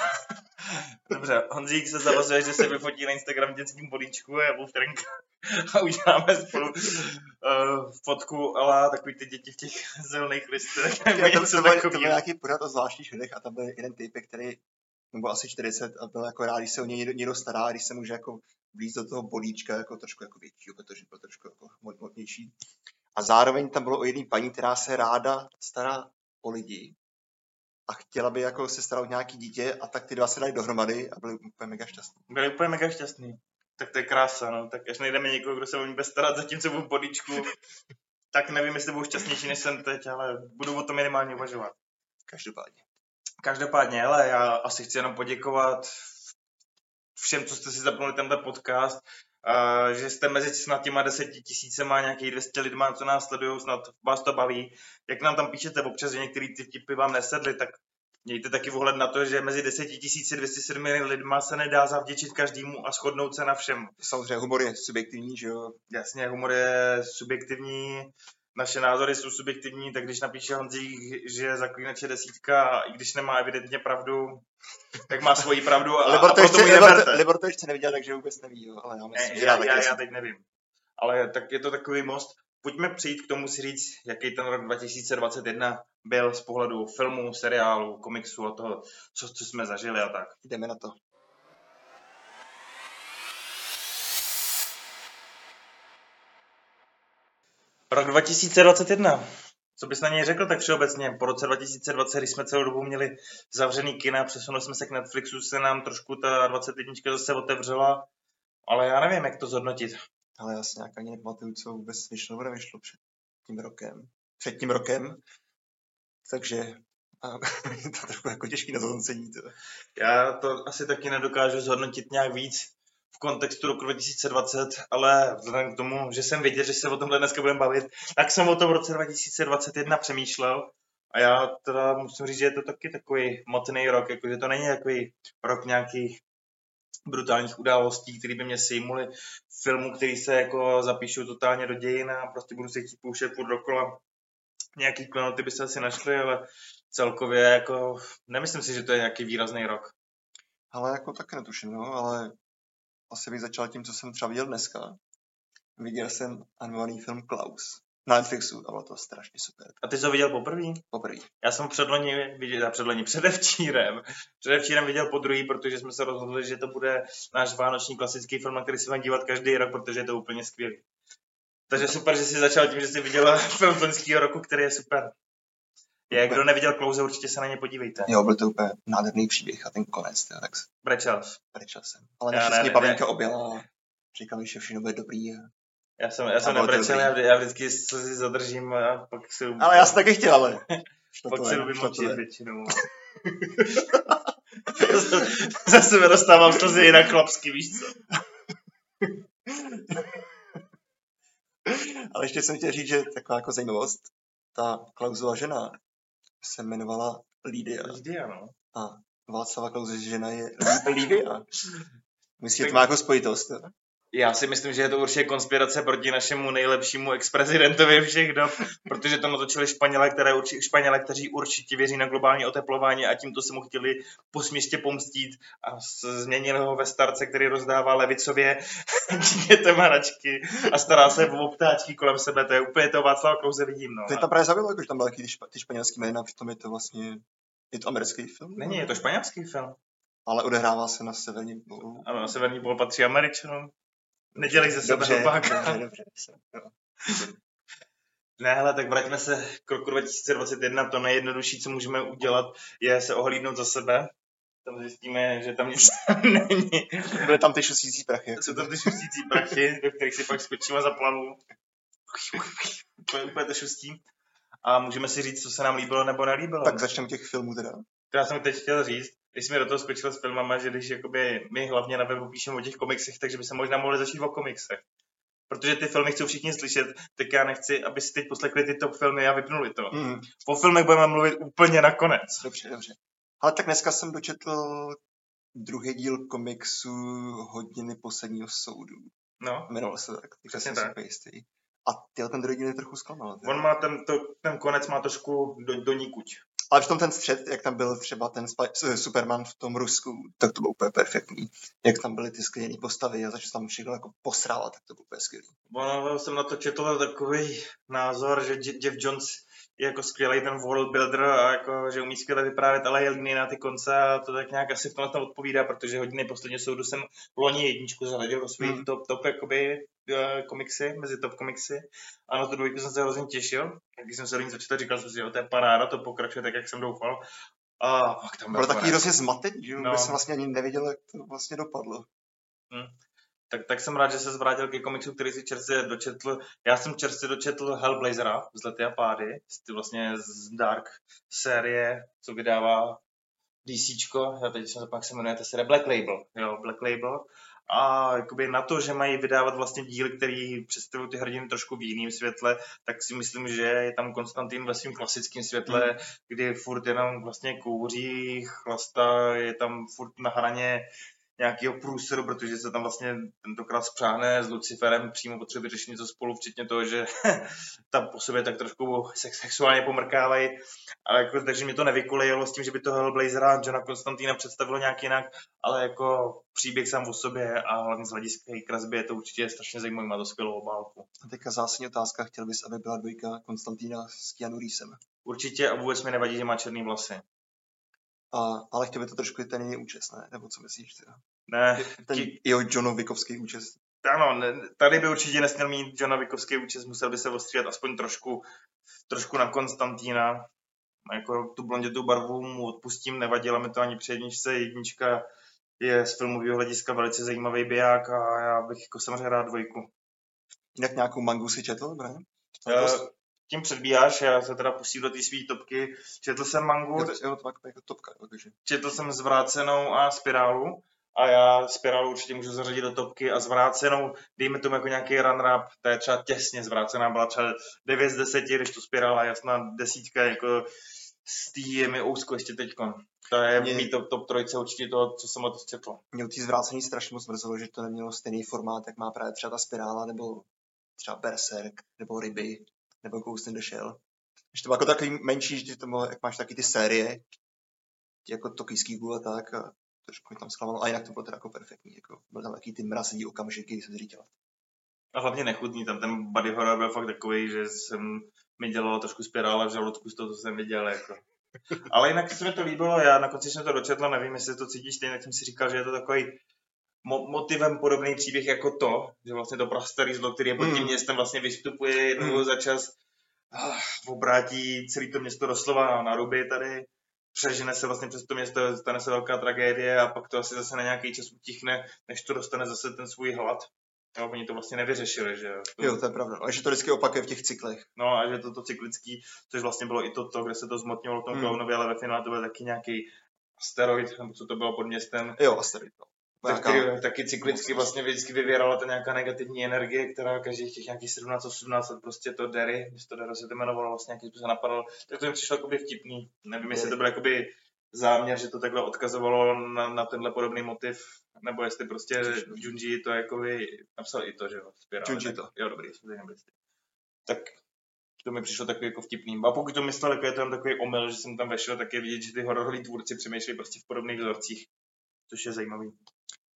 (laughs) Dobře, Honzík se zavazuje, že se vyfotí na Instagram dětským bolíčku a já v trenkách (laughs) a uděláme spolu uh, fotku, ale takový ty děti v těch (laughs) zelených listech. Já tam něco to byl, byl nějaký pořad o zvláštních lidech a tam byl jeden typek, který nebo asi 40 a byl jako rád, když se o něj někdo, stará, když se může jako blíž do toho bolíčka jako trošku jako většího, protože byl trošku jako hmotnější. A zároveň tam bylo o jedné paní, která se ráda stará o lidi a chtěla by jako se starat o nějaký dítě a tak ty dva se dali dohromady a byli úplně mega šťastní. Byli úplně mega šťastný. Tak to je krása, no. Tak až najdeme někoho, kdo se o ní bude starat, zatímco budu v bodíčku, tak nevím, jestli budu šťastnější, než jsem teď, ale budu o to minimálně uvažovat. Každopádně. Každopádně, ale já asi chci jenom poděkovat všem, co jste si zapnuli tenhle podcast, a že jste mezi snad těma deseti tisícema nějakých 200 lidma, co nás sledují, snad vás to baví. Jak nám tam píšete občas, že některé ty vtipy vám nesedly, tak mějte taky vhled na to, že mezi 10 207 lidma se nedá zavděčit každému a shodnout se na všem. Samozřejmě humor je subjektivní, že jo. Jasně, humor je subjektivní, naše názory jsou subjektivní, tak když napíše Honzík, že zaklínač je desítka, a i když nemá evidentně pravdu, tak má svoji pravdu a, Libor a to, proto ještě, Libor, to, Libor to ještě neviděl, takže vůbec neví, jo. ale já myslím, Ne, že já, já, já teď nevím. Ale tak je to takový most. Pojďme přijít k tomu si říct, jaký ten rok 2021 byl z pohledu filmu, seriálu, komiksu a toho, co, co jsme zažili a tak. Jdeme na to. Rok 2021. Co bys na něj řekl tak všeobecně? Po roce 2020, když jsme celou dobu měli zavřený kina, přesunuli jsme se k Netflixu, se nám trošku ta 21 zase otevřela, ale já nevím, jak to zhodnotit. Ale já si nějak ani nepamatuju, co vůbec vyšlo nebo nevyšlo před tím rokem. Před tím rokem. Takže a, (laughs) je to trošku jako těžký na zhodnocení. To. Já to asi taky nedokážu zhodnotit nějak víc v kontextu roku 2020, ale vzhledem k tomu, že jsem věděl, že se o tomhle dneska budeme bavit, tak jsem o tom v roce 2021 přemýšlel a já teda musím říct, že je to taky takový motný rok, jakože to není takový rok nějakých brutálních událostí, které by mě sejmuly filmů, který se jako zapíšou totálně do dějin a prostě budu se chtít pouštět furt dokola. Nějaký klenoty by se asi našly, ale celkově jako nemyslím si, že to je nějaký výrazný rok. Ale jako taky netuším, no, ale asi bych začal tím, co jsem třeba viděl dneska. Viděl jsem animovaný film Klaus na Netflixu a bylo to strašně super. A ty jsi ho viděl poprvé? Poprvé. Já jsem předloni viděl, předloni, (laughs) předevčírem. Předevčírem viděl po druhý, protože jsme se rozhodli, že to bude náš vánoční klasický film, na který se budeme dívat každý rok, protože je to úplně skvělý. Takže super, že jsi začal tím, že jsi viděl (laughs) film loňského roku, který je super. Je, kdo neviděl Klauze, určitě se na ně podívejte. Jo, byl to úplně nádherný příběh a ten konec, teda, tak Brečel. brečel jsem. Ale naštěstí Pavlínka objela a říkala, že všechno bude dobrý. A... Já jsem, já jsem nebrečel, já, já vždycky se si zadržím a pak si... Ale já jsem taky chtěl, ale... Pak to vymočit ven. většinou. (laughs) Zase mi dostávám slzy jinak chlapsky, víš co? (laughs) Ale ještě jsem chtěl říct, že taková jako zajímavost, ta klauzula žena se jmenovala Lídia Vždy ano. a Václava Klauze žena je Lí- Lívia. (laughs) Myslíte, že to má jako spojitost? Já si myslím, že je to určitě konspirace proti našemu nejlepšímu ex-prezidentovi všech dob, protože to natočili Španělé, které urči, Španělé, kteří určitě věří na globální oteplování a tímto se mu chtěli po směstě pomstít a změnili ho ve starce, který rozdává levicově (laughs) dětem hračky a stará se o ptáčky kolem sebe. To je úplně to Václava Klauze vidím. No. To je tam právě zavělo, jako, že tam byly ty, špa, ty španělský jména, přitom je to vlastně, je to americký film. Není, je to španělský film. Ale odehrává se na severním polu. Ano, Severní pol patří Američanům. Nedělej ze sebe Dobře, hlupáka. dobře, dobře. jo. Ne, hele, tak vraťme se k roku 2021. To nejjednodušší, co můžeme udělat, je se ohlídnout za sebe. Tam zjistíme, že tam nic (laughs) není. Byly tam ty šustící prachy. Jsou tam ty šustící prachy, do kterých si pak skočím a zaplavu. To je úplně to šustí. A můžeme si říct, co se nám líbilo nebo nelíbilo. Tak začneme těch filmů teda. To já jsem teď chtěl říct, když jsme do toho skočili s filmama, že když jakoby my hlavně na webu píšeme o těch komiksech, takže by se možná mohli začít o komiksech. Protože ty filmy chcou všichni slyšet, tak já nechci, aby si teď poslechli ty top filmy a vypnuli to. Mm, Po filmech budeme mluvit úplně nakonec. dobře, dobře. Ale tak dneska jsem dočetl druhý díl komiksu Hodiny posledního soudu. No, Jmenoval se tak, Přesně tak. jistý. A tyhle ten druhý díl je trochu zklamal. on má ten, to, ten konec má trošku do, do nikuť. Ale v tom ten střed, jak tam byl třeba ten Sp- Superman v tom Rusku, tak to bylo úplně perfektní. Jak tam byly ty skvělé postavy a začal tam všechno jako posrávat, tak to bylo úplně skvělý. Ono jsem na to četl takový názor, že Je- Jeff Jones je jako skvělý ten world builder a jako, že umí skvěle vyprávět, ale je líný na ty konce a to tak nějak asi v tomhle tom odpovídá, protože hodiny posledně soudu jsem loni jedničku zařadil do svých Hmm. top, top jakoby, eh, komiksy, mezi top komiksy a na tu dvojku jsem se hrozně těšil. Když jsem se do ní začal, říkal jsem si, že to je paráda, to pokračuje tak, jak jsem doufal. A pak tam byl Bylo takový hrozně zmatený, že no. jsem vlastně ani nevěděl, jak to vlastně dopadlo. Tak, tak jsem rád, že se zvrátil ke komiksu, který si čerstvě dočetl. Já jsem čerstvě dočetl Hellblazera z Lety a pády, z, ty vlastně z Dark série, co vydává DCčko, já teď jsem jak se jmenuje ta série Black Label, jo, Black Label. A jakoby na to, že mají vydávat vlastně díly, který představují ty hrdiny trošku v jiném světle, tak si myslím, že je tam Konstantin ve svým klasickém světle, Hmm. kdy furt jenom vlastně kouří, chlasta, je tam furt na hraně nějakého průseru, protože se tam vlastně tentokrát spřáhne s Luciferem, přímo potřebuje řešit něco spolu, včetně toho, že (laughs) tam po sobě tak trošku sex, sexuálně pomrkávají. Ale jako, takže mi to nevykolejilo s tím, že by to Hellblazera a Johna Konstantina představilo nějak jinak, ale jako příběh sám o sobě a hlavně z hlediska její kresby je to určitě strašně zajímavý, má to skvělou obálku. A teďka zásadní otázka, chtěl bys, aby byla dvojka Konstantína s Keanu Reevesem. Určitě a vůbec mi nevadí, že má černý vlasy. A, ale chtěl by to trošku ten její účest, ne? Nebo co myslíš? Teda? Ne, Ten Ti- jeho John Wickovský účest. ano, ne, tady by určitě nesměl mít Johna Vikovský účest, musel by se ostříhat aspoň trošku, trošku na Konstantína. Jako tu blondětou barvu mu odpustím, nevadila mi to ani při jedničce. Jednička je z filmového hlediska velice zajímavý biják a já bych jako samozřejmě rád dvojku. Jinak nějakou mangu si četl, Brian? Eh, tím předbíháš, já se teda pustím do té svý topky. Četl jsem mangu, Je to, jo, to má jako topka, takže. četl jsem zvrácenou a spirálu a já spirálu určitě můžu zařadit do topky a zvrácenou, dejme tomu jako nějaký run rap, to je třeba těsně zvrácená, byla třeba 9 z 10, když to spirála jasná desítka, jako z tý je mi úzko ještě teďkon. To je Mě- mít top, top trojce určitě to, co jsem o to četl. Mě u té zvrácený strašně moc mrzelo, že to nemělo stejný formát, jak má právě třeba ta spirála, nebo třeba Berserk, nebo Ryby, nebo Ghost in the Shell. Že to bylo jako takový menší, že to bylo, jak máš taky ty série, jako Tokijský gůl a tak, a trošku mi tam zklamalo, a jinak to bylo teda jako perfektní, jako byl tam taky ty mrazivý okamžiky, kdy jsem si říkal. A hlavně nechutný, tam ten body horror byl fakt takový, že jsem mi dělal trošku spirála v žaludku z toho, co jsem viděl. Jako. Ale jinak se mi to líbilo, já na konci jsem to dočetl, nevím, jestli to cítíš stejně, tak jsem si říkal, že je to takový mo- motivem podobný příběh jako to, že vlastně to prastarý zlo, který je pod tím Mm. městem vlastně vystupuje jednou Mm. za čas ah, obrátí celý to město doslova na ruby tady, přežene se vlastně přes to město, stane se velká tragédie a pak to asi zase na nějaký čas utichne, než to dostane zase ten svůj hlad. Jo, oni to vlastně nevyřešili, že jo. Jo, to je pravda. Ale že to vždycky opakuje v těch cyklech. No a že to, to cyklický, což vlastně bylo i to, to kde se to zmotnilo v tom Hmm. Clownovi, ale ve finále to byl taky nějaký asteroid, nebo co to bylo pod městem, Jo, asteroid. No. Tak, Nějaká- který taky cyklicky vlastně vždycky vyvěrala ta nějaká negativní energie, která každých těch nějakých 17-18 let prostě to Derry, město Derry se to jmenovalo, vlastně nějaký způsob napadalo, tak to mi přišlo jakoby vtipný. Nevím, jestli to byl jakoby záměr, že to takhle odkazovalo na, na tenhle podobný motiv, nebo jestli prostě v Junji to jakoby napsal i to, že jo, spirále. Junji to. Jo, dobrý, jistý. Tak to mi přišlo takový jako vtipný. A pokud to myslel, jako je to jen takový omyl, že jsem tam vešel, tak je vidět, že ty hororoví tvůrci přemýšlejí prostě v podobných vzorcích, což je zajímavý.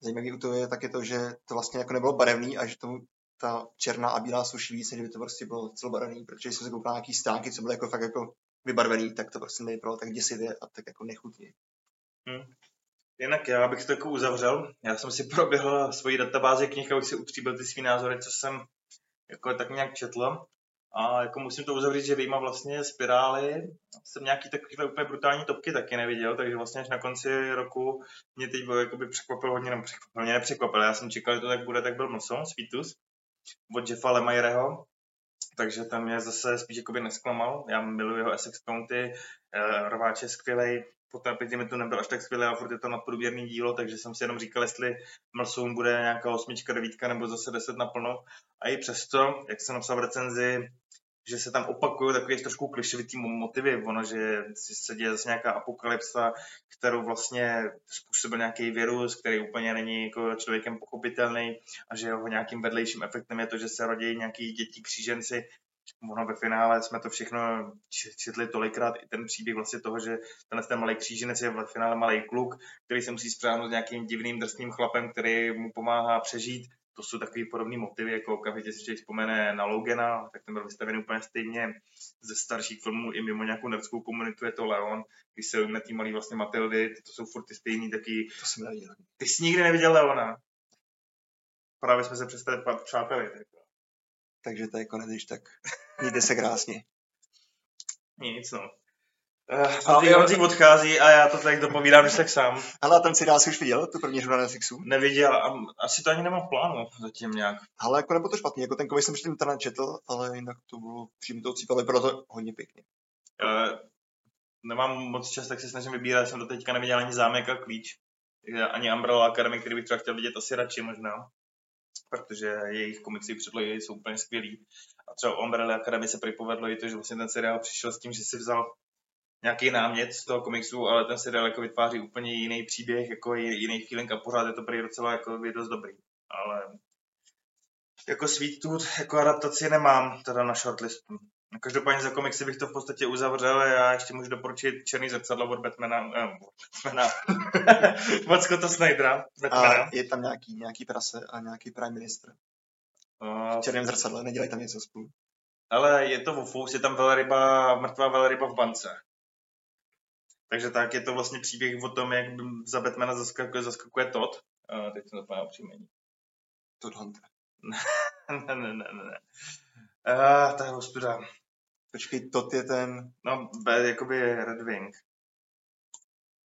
Zajímavý u toho je taky to, že to vlastně jako nebylo barevný a že tomu ta černá a bílá sluší víc, než kdyby to prostě bylo celobarevný, protože jsem se koukal na nějaký stránky, co byly jako fakt jako vybarvený, tak to prostě nevypadalo tak děsivě a tak jako nechutně. Jinak já bych to jako uzavřel. Já jsem si (laughs) proběhl svoji databázi knih, abych si utříbil ty svý názory, co jsem jako tak nějak četl. A jako musím to uzavřít, že vyjma vlastně spirály. Jsem nějaký takovýhle úplně brutální topky taky neviděl, takže vlastně až na konci roku mě teď bylo jakoby překvapil hodně, nebo překvapil, mě nepřekvapil, já jsem čekal, že to tak bude, tak byl Mlson, Sweetus, od Jeffa Lemaireho, takže tam mě zase spíš jakoby nesklamal, já miluji jeho Essex County, eh, Rváč je skvělej, potom pěkně mi to nebyl až tak skvělé, ale furt je to nadprůměrný dílo, takže jsem si jenom říkal, jestli Mlsoun bude nějaká osmička, devítka nebo zase deset naplno. A i přesto, jak jsem napsal v recenzi, že se tam opakují takové trošku klišovitý motivy, ono, že se děje zase nějaká apokalypsa, kterou vlastně způsobil nějaký virus, který úplně není jako člověkem pochopitelný a že jeho nějakým vedlejším efektem je to, že se rodí nějaký děti kříženci. Ono ve finále jsme to všechno četli tolikrát, i ten příběh vlastně toho, že tenhle ten malý kříženec je ve finále malý kluk, který se musí spřáhnout s nějakým divným drsným chlapem, který mu pomáhá přežít. To jsou takový podobný motivy, jako okamžitě si člověk vzpomene na Logana, tak ten byl vystavený úplně stejně ze starších filmů i mimo nějakou nerdskou komunitu, je to Leon, když se ujme tý malý vlastně Matildy, to jsou furt ty stejný taky. To jsem neviděl. Ty jsi nikdy neviděl Leona? Právě jsme se přestali přáteli. tak Takže to je konec, když tak mějte se krásně. Nic no. Uh, A jo. Honzík odchází a já to tak dopovídám, když tak sám. Ale a ten seriál jsi už viděl, tu první řadu na Netflixu? Neviděl a asi to ani nemám v plánu zatím nějak. Ale jako nebylo to špatný, jako ten komiks jsem ještě internet četl, ale jinak to bylo přímo to vypadalo to hodně pěkně. Uh, nemám moc čas, tak se snažím vybírat, jsem do teďka neviděl ani zámek a klíč. Takže Ani Umbrella Academy, který bych třeba chtěl vidět asi radši možná. Protože jejich komiksy předlohy jsou úplně skvělý. A třeba Umbrella Academy se prý povedlo i to, že vlastně ten seriál přišel s tím, že si vzal nějaký námět z toho komiksu, ale ten seriál jako vytváří úplně jiný příběh, jako jiný feeling a pořád je to prý docela jako je dost dobrý. Ale jako Sweet Tooth, jako adaptaci nemám teda na shortlistu. Každopádně za komiksy bych to v podstatě uzavřel a já ještě můžu doporučit Černý zrcadlo od Batmana, eh, Batmana, (laughs) od Scotta Snydera, Batmana. A je tam nějaký, nějaký prase a nějaký prime minister. Uh, V černém zrcadle, nedělají tam něco spolu. ale je to Wofus, je tam velryba, mrtvá velryba v bance. Takže tak je to vlastně příběh o tom, jak za Batmana zaskakuje, zaskakuje Todd. Uh, teď jsem zapomněl příjmení. Todd Hunter. (laughs) ne, ne, ne, ne. Uh, ta je ostuda. Počkej, Todd je ten, No, B, jakoby Red Wing.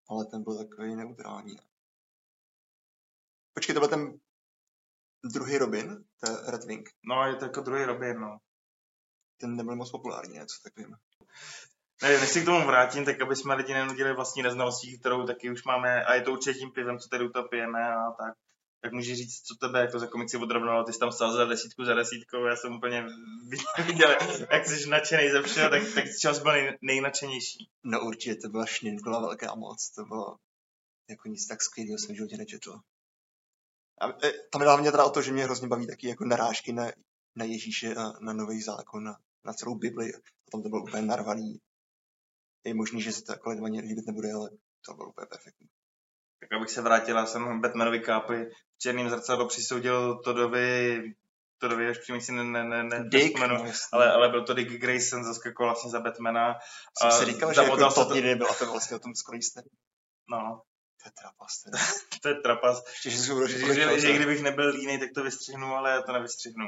ale ten byl takový neutrální. ne? Počkej, to byl ten druhý Robin, to je Red Wing. No, je to jako druhý Robin, no. Ten nebyl moc populární, něco takovým. Ne, než se k tomu vrátím, tak aby jsme lidi nenudili vlastní neznalostí, kterou taky už máme, a je to určitě tím pivem, co tady u toho pijeme a tak. Tak můžeš říct, co tebe jako za komiksy odrovnalo, ty jsi tam stál za desítku za desítkou, já jsem úplně (laughs) viděl, jak jsi nadšený ze všeho, tak, tak jsi byl nej, nejnadšenější. No určitě, to byla šninkula velká moc, to bylo jako nic tak skvělého jsem v životě nečetl. A e, tam hlavně teda o to, že mě hrozně baví taky jako narážky na, na Ježíše a na nový zákon, na, na celou Bibli. A tam to bylo úplně narvaný. Je možný, že se jako lidem ani líbit nebude, ale to bylo úplně perfektní. Tak abych se vrátil, já jsem Batmanovi kápy v černým zrcadlu přisoudil Todovi, Todovi, až přímě si ne, ne, ne, ne Dick, no, ale, ale byl to Dick Grayson, zaskakoval vlastně za Batmana. jsem a si říkal, že jako to to- nikdy nebyl a to vlastně o tom skoro jistý. No, To je trapas. to je (laughs) trapas. Ještě, že, jsou, Že, že, že, že kdybych nebyl línej, tak to vystřihnu, ale já to nevystřihnu.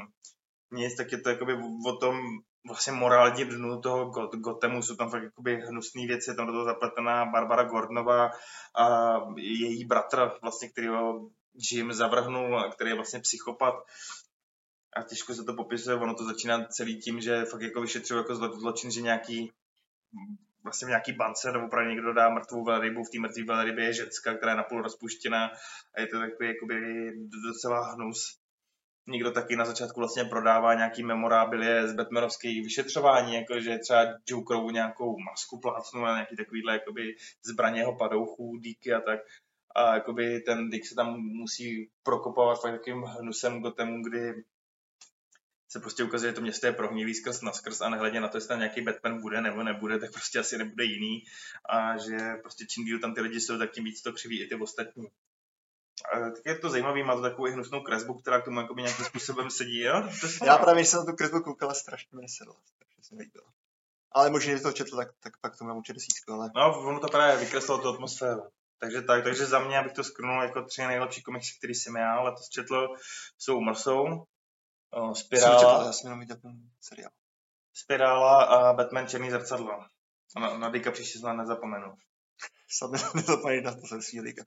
nic, tak je to jakoby o tom vlastně morálním dnu toho Got- Gotemu, jsou tam fakt jakoby hnusné věci, je tam do toho zapletená Barbara Gordonova a její bratr, vlastně, který ho Jim zavrhnul, který je vlastně psychopat a těžko se to popisuje, ono to začíná celý tím, že fakt jako vyšetřují jako zlo- zločin, že nějaký vlastně nějaký bance nebo opravdu někdo dá mrtvou velrybu, v té mrtvé velrybě je ženská, která je napůl rozpuštěná a je to takový jakoby docela hnus. Někdo taky na začátku vlastně prodává nějaký memorábilie z Batmanovských vyšetřování, jako že třeba Jokerovu nějakou masku plácnu a nějaký takovýhle jakoby zbraně jeho padouchů, díky a tak. A jakoby ten Dick se tam musí prokopovat fakt takým hnusem Gothemu, kdy se prostě ukazuje, že to město je prohnilý skrz na skrz a nehledě na to, jestli tam nějaký Batman bude nebo nebude, tak prostě asi nebude jiný a že prostě čím díl tam ty lidi jsou, tak tím víc to křiví i ty ostatní. Tak je to zajímavý, má to takovou i hnusnou kresbu, která k tomu jakoby nějakým způsobem sedí. Jo? To Já právě, když jsem na tu kresbu koukal, a strašně mi nesedla. Strašně se mi líbila. Ale možná, když to četl, tak, tak pak tomu dám určitě desítku, ale No, ono to právě vykreslilo tu atmosféru. Takže tak, takže za mě, abych to skrnul jako tři nejlepší komiksy, který jsem já letos četl, jsou Mrsou, o, jsem četl, Spirála, já jsem jenom viděl ten seriál. Spirála a Batman Černý zrcadlo. A Na, na Dicka příště snad nezapomenu. Snad ne- (laughs) nezapomeň na to se svýlíka.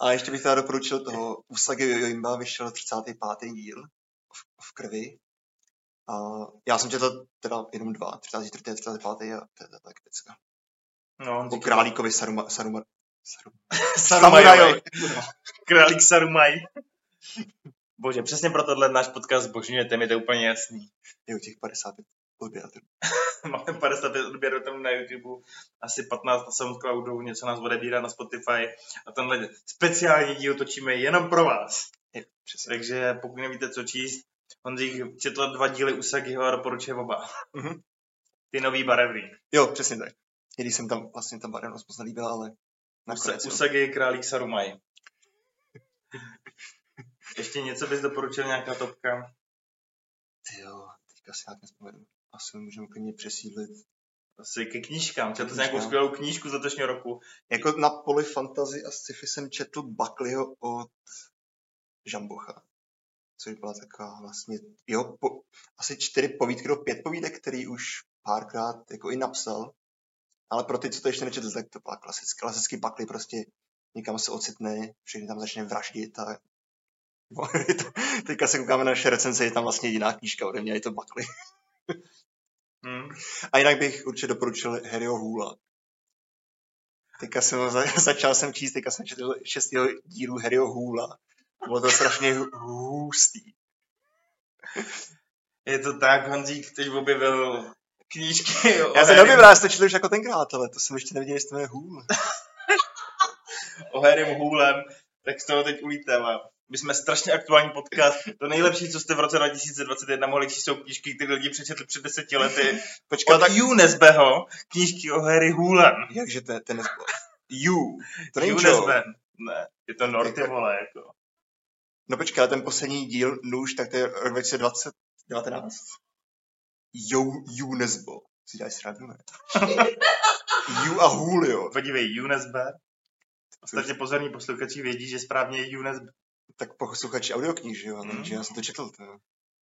A ještě bych teda doporučil toho Usagi Yojimba, vyšel 35. díl v, v krvi. A já jsem četl teda jenom dva, 34. a 35. a to je tak pecka. No, on O králíkovi Saruma, Saruma, Saruma, (laughs) Sarumajovi. Králík Sarumaj. Bože, přesně pro tohle náš podcast zbožňujete, mi to je úplně jasný. Je u těch 55 odběratelů. (laughs) Máme 55 odběratelů na YouTube, asi 15 na Soundcloudu, něco nás odebírá na Spotify a tenhle speciální díl točíme jenom pro vás. Je, přesně. Takže pokud nevíte, co číst, Honzík četl dva díly Usagiho a doporučuje oba. Mhm. Ty nový barevný. Jo, přesně tak. I když jsem tam vlastně ta barevnost moc nelíbila, ale nakonec. Usagi je králík Sarumaj. Ještě něco bys doporučil, nějaká topka? Ty jo, teďka si nějak nespomenu. Asi můžeme klidně přesídlit. Asi ke knížkám. Četl Knížkám. nějakou skvělou knížku z letošního roku? Jako na poli fantasy a sci-fi jsem četl Buckleyho od Žambocha. Což byla taková vlastně jeho po, asi čtyři povídky nebo pět povídek, který už párkrát jako i napsal. Ale pro ty, co to ještě nečetl, tak to byla klasický, klasický Buckley prostě někam se ocitne, všechny tam začne vraždit a (laughs) teďka se koukáme na naše recenze, je tam vlastně jediná knížka ode mě, je to Buckley. (laughs) Hm? A jinak bych určitě doporučil Harryho Hula. Teďka jsem (laughs) začal jsem číst, teďka jsem četl šestého dílu Harryho Hula. Bylo to strašně hustý. Je to tak, Honzík teď objevil knížky o, Já jsem nevím, já to četl už jako tenkrát, ale to jsem ještě neviděl, jestli to jmenuje Hůl. (laughs) o Harrym Hůlem, tak z toho teď ulítává. My jsme strašně aktuální podcast. To nejlepší, co jste v roce 2021 mohli číst, jsou knížky, které lidi přečetli před deseti lety. Počkej, Od tak Unesbeho, knížky o Harry Hůlem. jakže to je ten nezbyl. You. To není. (laughs) Ne, je to Norty, Jako- vole, jako. No počkej, ten poslední díl, nůž, tak to je rok 2020, 19. Jo, Unesbo. Si děláš srandu, ne? You a jo. Podívej, Unesbe. Ostatně pozorní posluchači vědí, že správně je Unesbe. Tak posluchači audiokníž, jo. Mm. Takže já jsem to četl. To.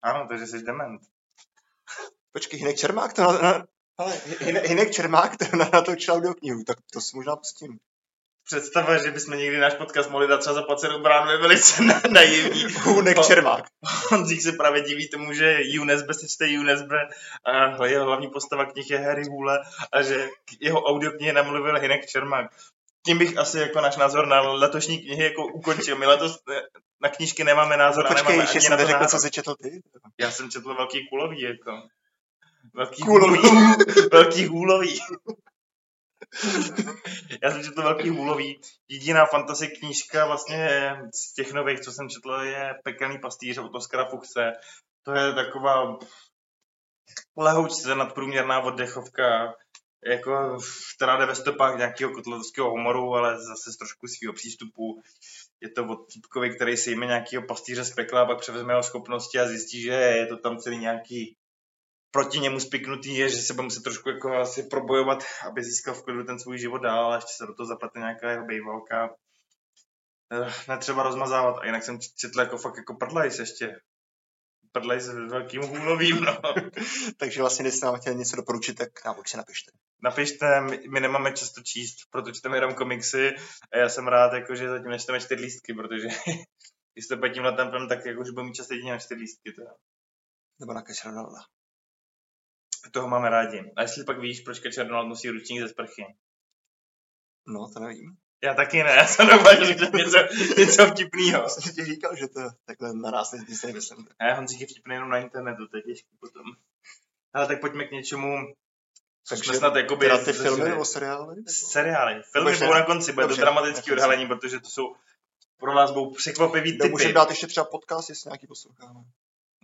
Ano, takže jsi dement. Počkej, Hinek Čermák to na, na ale Hinek, Čermák to na, natočil audioknihu, tak to si možná pustím. Představa, že bychom někdy náš podcast mohli dát třeba za placenou bránu, je velice na, naivní. Hunek Čermák. (laughs) Honzík se právě diví tomu, že Unesbe se čte Unesbe a jeho hlavní postava knih je Harry Hule a že jeho audioknihy namluvil Hinek Čermák. Tím bych asi jako náš názor na letošní knihy jako ukončil. My letos eh, na knížky nemáme názor a Počkej, ještě jsem neřekl, co jsi četl ty. Já jsem četl velký kulový, jako. Velký Kulový. (laughs) velký hůlový. Já jsem četl velký hůlový. Jediná fantasy knížka vlastně z těch nových, co jsem četl, je Pekelný pastýř od Oskara Fuchse. To je taková lehoučce nadprůměrná oddechovka, jako, která jde ve stopách nějakého kotlovského humoru, ale zase z trošku svého přístupu. Je to od týpkovi, který si jme nějakého pastýře z pekla pak převezme jeho schopnosti a zjistí, že je to tam celý nějaký proti němu spiknutý je, že se bude muset trošku jako asi probojovat, aby získal v klidu ten svůj život dál a ještě se do toho zaplete nějaká jeho bejvalka. Eh, Netřeba rozmazávat a jinak jsem četl jako fakt jako prdlajs ještě. Prdlej s velkým hůlovým, no. (laughs) Takže vlastně, když jste nám chtěli něco doporučit, tak nám určitě napište. Napište, my, my nemáme často číst, proto čteme jenom komiksy a já jsem rád, jako, že zatím nečteme čtyři lístky, protože (laughs) když to tím tempem, tak jako, už budu mít čas jedině na čtyři lístky. Teda. Nebo na Cash Ronalda. Toho máme rádi. A jestli pak víš, proč Cash Ronald nosí ručník ze sprchy? No, to nevím. Já taky ne, (laughs) já jsem doufal, že to něco, něco vtipného. Já jsem ti říkal, že to takhle na nás nic si nemyslím. Ne, Honzík je vtipný jenom na internetu, to je těžké potom. Ale tak pojďme k něčemu, co jsme snad jakoby... Teda ty filmy nebo seriály? Seriály. Filmy budou na konci, bude to dramatický odhalení, protože to jsou pro nás budou překvapivý typy. Můžeme dát ještě třeba podcast, jestli nějaký posloucháme.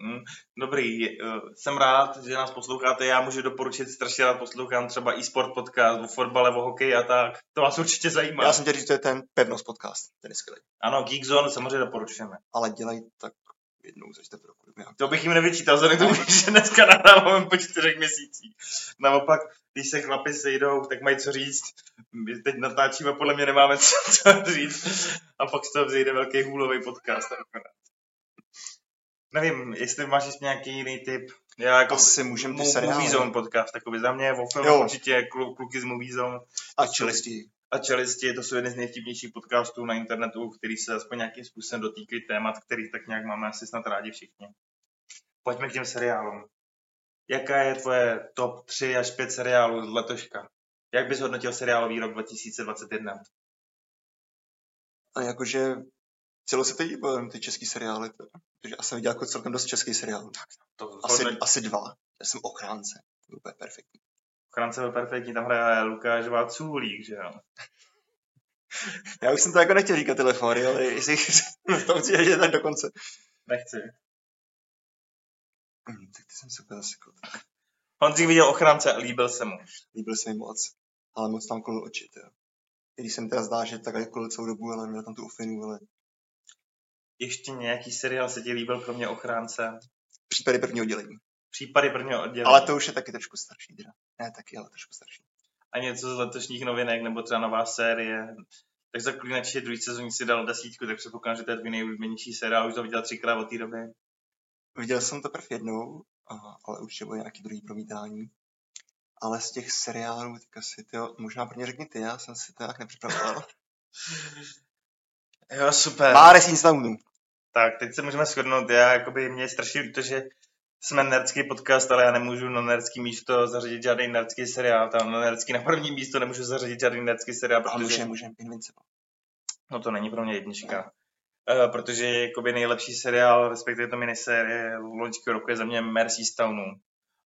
Mm, dobrý, uh, jsem rád, že nás posloucháte. Já můžu doporučit, strašně rád poslouchám třeba e-sport podcast o fotbale, o hokeji a tak. To vás určitě zajímá. Já jsem tě říct, to je ten pevnost podcast, ten je skvělý. Ano, Geekzone samozřejmě doporučujeme. Ale dělají tak jednou za čtvrt roku. To bych jim nevyčítal, vzhledem k tomu, (laughs) že dneska nahráváme po čtyřech měsících. Naopak, když se chlapi sejdou, tak mají co říct. My teď natáčíme, podle mě nemáme co, (laughs) co říct. A pak z toho vzejde velký hůlový podcast. Nevím, jestli máš ještě nějaký jiný tip. Já jako Asi můžem ty seriály. Movie Zone podcast, takový za mě, o filmu určitě kluky z Movie Zone. A čelisti. A čelisti, to jsou jeden z nejvtipnějších podcastů na internetu, který se aspoň nějakým způsobem dotýkají témat, který tak nějak máme asi snad rádi všichni. Pojďme k těm seriálům. Jaká je tvoje top 3 až 5 seriálů z letoška? Jak bys hodnotil seriálový rok 2021? A jakože celosvětový nebo ty český seriály? To, protože já jsem viděl jako celkem dost český seriál. To asi, hodně... asi dva. Já jsem ochránce. Úplně perfektní. Ochránce byl perfektní, tam hraje Lukáš Vácůlík, že jo? (laughs) Já už jsem to jako nechtěl říkat telefony, ale jestli (laughs) to chci říct tak dokonce. Nechci. Hmm, tak ty jsem se úplně zasekl. Honzik viděl ochránce a líbil se mu. Líbil se mi moc, ale moc tam kolil oči, jo. Když jsem teda zdá, že takhle kolil celou dobu, ale měl tam tu ufinu, ale ještě nějaký seriál se ti líbil kromě Ochránce? Případy prvního oddělení. Případy prvního oddělení. Ale to už je taky trošku starší, teda. Ne taky, ale trošku starší. A něco z letošních novinek, nebo třeba nová série. Tak za Klínači druhý sezóně si dal desítku, tak se že to je tvůj nejoblíbenější seriál, už to viděl třikrát od té doby. Viděl jsem to první jednou, ale určitě bude nějaký druhý promítání. Ale z těch seriálů, tak asi to, možná prvně řekni ty, já jsem si to nějak nepřipravoval. (laughs) jo, super. Márez Instagramu. Tak, teď se můžeme shodnout. Já, jakoby, mě strašně líto, že jsme nerdský podcast, ale já nemůžu na nerdský místo zařadit žádný nerdský seriál. Tam na nerdský na první místo nemůžu zařadit žádný nerdský seriál, protože... můžeme, můžeme, Invincible. No to není pro mě jednička. Uh, protože jakoby nejlepší seriál, respektive to minisérie loňského roku je za mě Mercy Stone.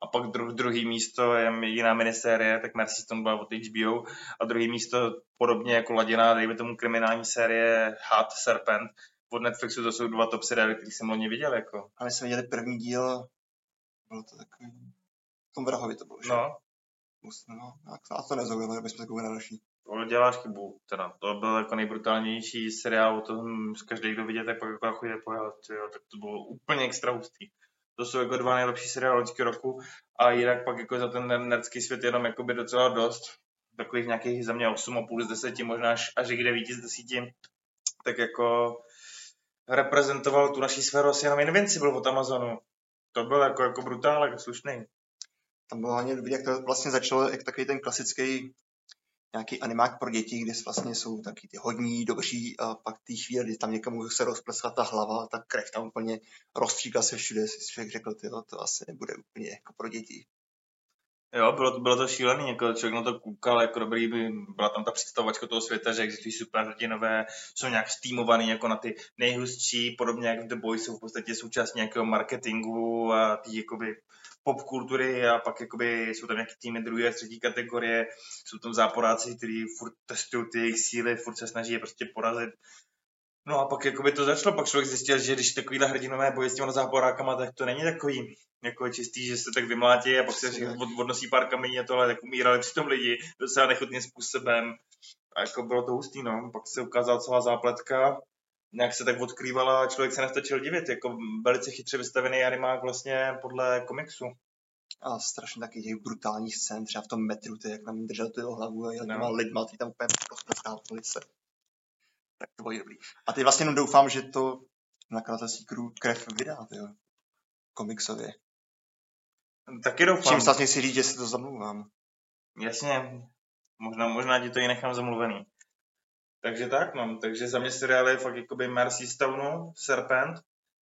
A pak dru, druhý místo je jiná minisérie, tak Mercy Stone byla od HBO. A druhý místo podobně jako laděná, dejme tomu kriminální série Hot Serpent, od Netflixu to jsou dva top seriály, které jsem loni viděl. Jako. A my jsme viděli první díl, bylo to takový, v tom vrahovi to bylo, že? No. No, a to nezaujalo, aby jsme na další. To děláš chybu, teda. To byl jako nejbrutálnější seriál, o tom z každý, kdo vidět, tak pak jako chodí pojelat, tak to bylo úplně extra hustý. To jsou jako dva nejlepší seriály loňského roku a jinak pak jako za ten nerdský svět jenom jakoby docela dost. Takových nějakých za mě 8,5 z 10, možná až, až 9 z 10. Tak jako reprezentoval tu naší sféru asi jenom Invincible od Amazonu. To byl jako, jako brutál, jako slušný. Tam bylo hlavně dobrý, jak to vlastně začalo, jak takový ten klasický nějaký animák pro děti, kde vlastně jsou taky ty hodní, dobří a pak ty chvíle, kdy tam někomu se rozplesla ta hlava, ta krev tam úplně rozstříkla se všude, si člověk řekl, tyjo, to asi nebude úplně jako pro děti. Jo, bylo to, bylo to šílený, jako člověk na to koukal, jako dobrý, by, byla tam ta představovačka toho světa, že existují superhrdinové, jsou nějak steamovaný jako na ty nejhustší, podobně jak v The Boys jsou v podstatě součást nějakého marketingu a ty jakoby popkultury a pak jakoby jsou tam nějaké týmy druhé a třetí kategorie, jsou tam záporáci, kteří furt testují ty jejich síly, furt se snaží je prostě porazit. No a pak jakoby to začalo, pak člověk zjistil, že když takovýhle hrdinové boje s těmi záporákama, tak to není takový jako čistý, že se tak vymlátí a pak se od, odnosí pár kamení a tohle, tak umírali přitom lidi docela nechutným způsobem. A jako bylo to hustý, no. Pak se ukázala celá zápletka, nějak se tak odkrývala a člověk se nestačil divit, jako velice chytře vystavený animák vlastně podle komiksu. A strašně taky těch brutálních scén, třeba v tom metru, ty, jak tam držel tu jeho hlavu a jak no. lidma, ty tam úplně rozprskávali se. Tak to bylo dobrý. A teď vlastně jenom doufám, že to nakladatelství krev vydá, jo. komiksově. Taky doufám. Čím vlastně si říct, že si to zamluvám. Jasně, možná, možná ti to i nechám zamluvený. Takže tak, no, takže za mě seriál je fakt jakoby Mercy Stone, Serpent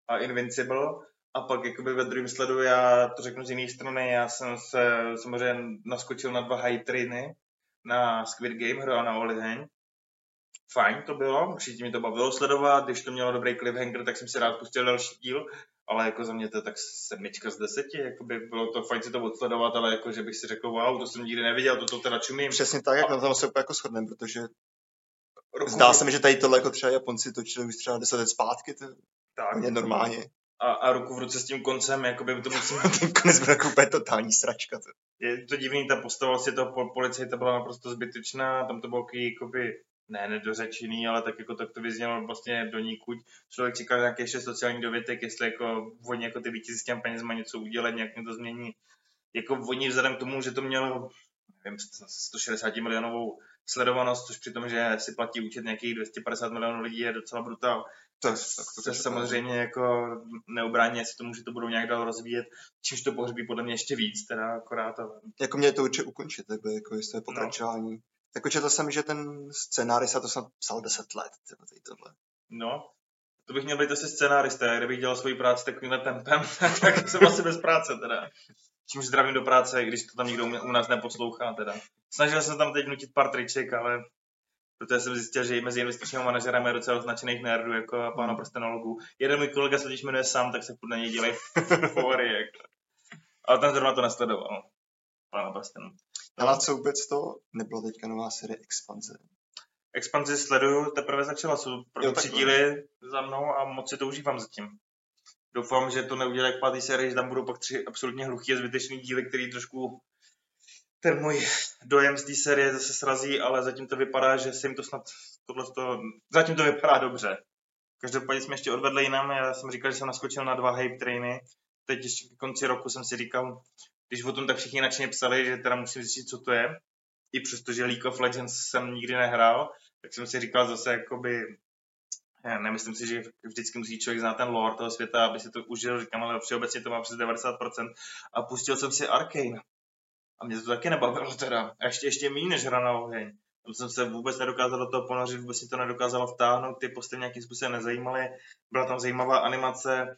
a Invincible a pak jakoby ve druhém sledu, já to řeknu z jiné strany, já jsem se samozřejmě naskočil na dva high trainy, na Squid Game hru a na Oliheň. Fajn to bylo, určitě mi to bavilo sledovat, když to mělo dobrý cliffhanger, tak jsem si rád pustil další díl, ale jako za mě to je tak sedmička z deseti, jako by bylo to fajn si to odsledovat, ale jako, že bych si řekl, wow, to jsem nikdy neviděl, to, to teda čumím. Přesně tak, jak na tom se úplně jako shodneme, protože Roku, zdá se mi, že tady tohle jako třeba Japonci točili už třeba deset let zpátky, to tak, je normálně. A, a ruku v ruce s tím koncem, jakoby to musím... (laughs) Ten konec byl jako úplně totální sračka. To. Je to divný, ta postava vlastně toho po, policajta byla naprosto zbytečná, tam to bylo jakoby ne nedořečený, ale tak jako tak to vyznělo vlastně do níkuť. Člověk čekal nějaký ještě sociální dovětek, jestli jako oni jako ty vítězi s těm penězma něco udělat, nějak to změní. Jako oni vzhledem k tomu, že to mělo nevím, 160 milionovou sledovanost, což při tom, že si platí účet nějakých 250 milionů lidí, je docela brutál. To, tak to, to samozřejmě jako neobrání, jestli tomu, že to budou nějak dál rozvíjet, čímž to pohřbí podle mě ještě víc, teda akorát. Ale... Jako mě to určitě ukončit, takhle, jako jestli je no. pokračování. No. Tak četl jsem, že ten scénárista to jsem psal 10 let, tady tohle. No, to bych měl být asi scénárista, kdybych dělal svoji práci takovýmhle tempem, (laughs) tak jsem asi bez práce teda. Čímž zdravím do práce, když to tam nikdo u nás neposlouchá teda. Snažil jsem tam teď nutit pár triček, ale protože jsem zjistil, že i mezi investičními manažerem je docela označených nerdů, jako a pána prstenologů. Jeden můj kolega se totiž jmenuje sám, tak se na něj dělají (laughs) fóry, jako. Ale ten zrovna to nesledoval. Prstenu. Ale co vůbec to nebyla teďka nová série Expanze? Expanzi sleduju, teprve začala, jsou první tři díly za mnou a moc si to užívám zatím. Doufám, že to neudělá jak pátý série, že tam budou pak tři absolutně hluchý a zbytečný díly, který trošku ten můj dojem z té série zase srazí, ale zatím to vypadá, že se jim to snad tohle to, zatím to vypadá dobře. Každopádně jsme ještě odvedli jinam, já jsem říkal, že jsem naskočil na dva hype trainy, teď ještě k konci roku jsem si říkal, když o tom tak všichni nadšeně psali, že teda musím zjistit, co to je, i přesto, že League of Legends jsem nikdy nehrál, tak jsem si říkal zase jakoby, já nemyslím si, že vždycky musí člověk znát ten lore toho světa, aby si to užil, říkám, ale všeobecně to má přes 90% a pustil jsem si Arkane. A mě to taky nebavilo teda. A ještě, ještě méně než hra na oheň. Tam jsem se vůbec nedokázal do toho ponořit, vůbec si to nedokázalo vtáhnout, ty postavy nějakým způsobem nezajímaly. Byla tam zajímavá animace,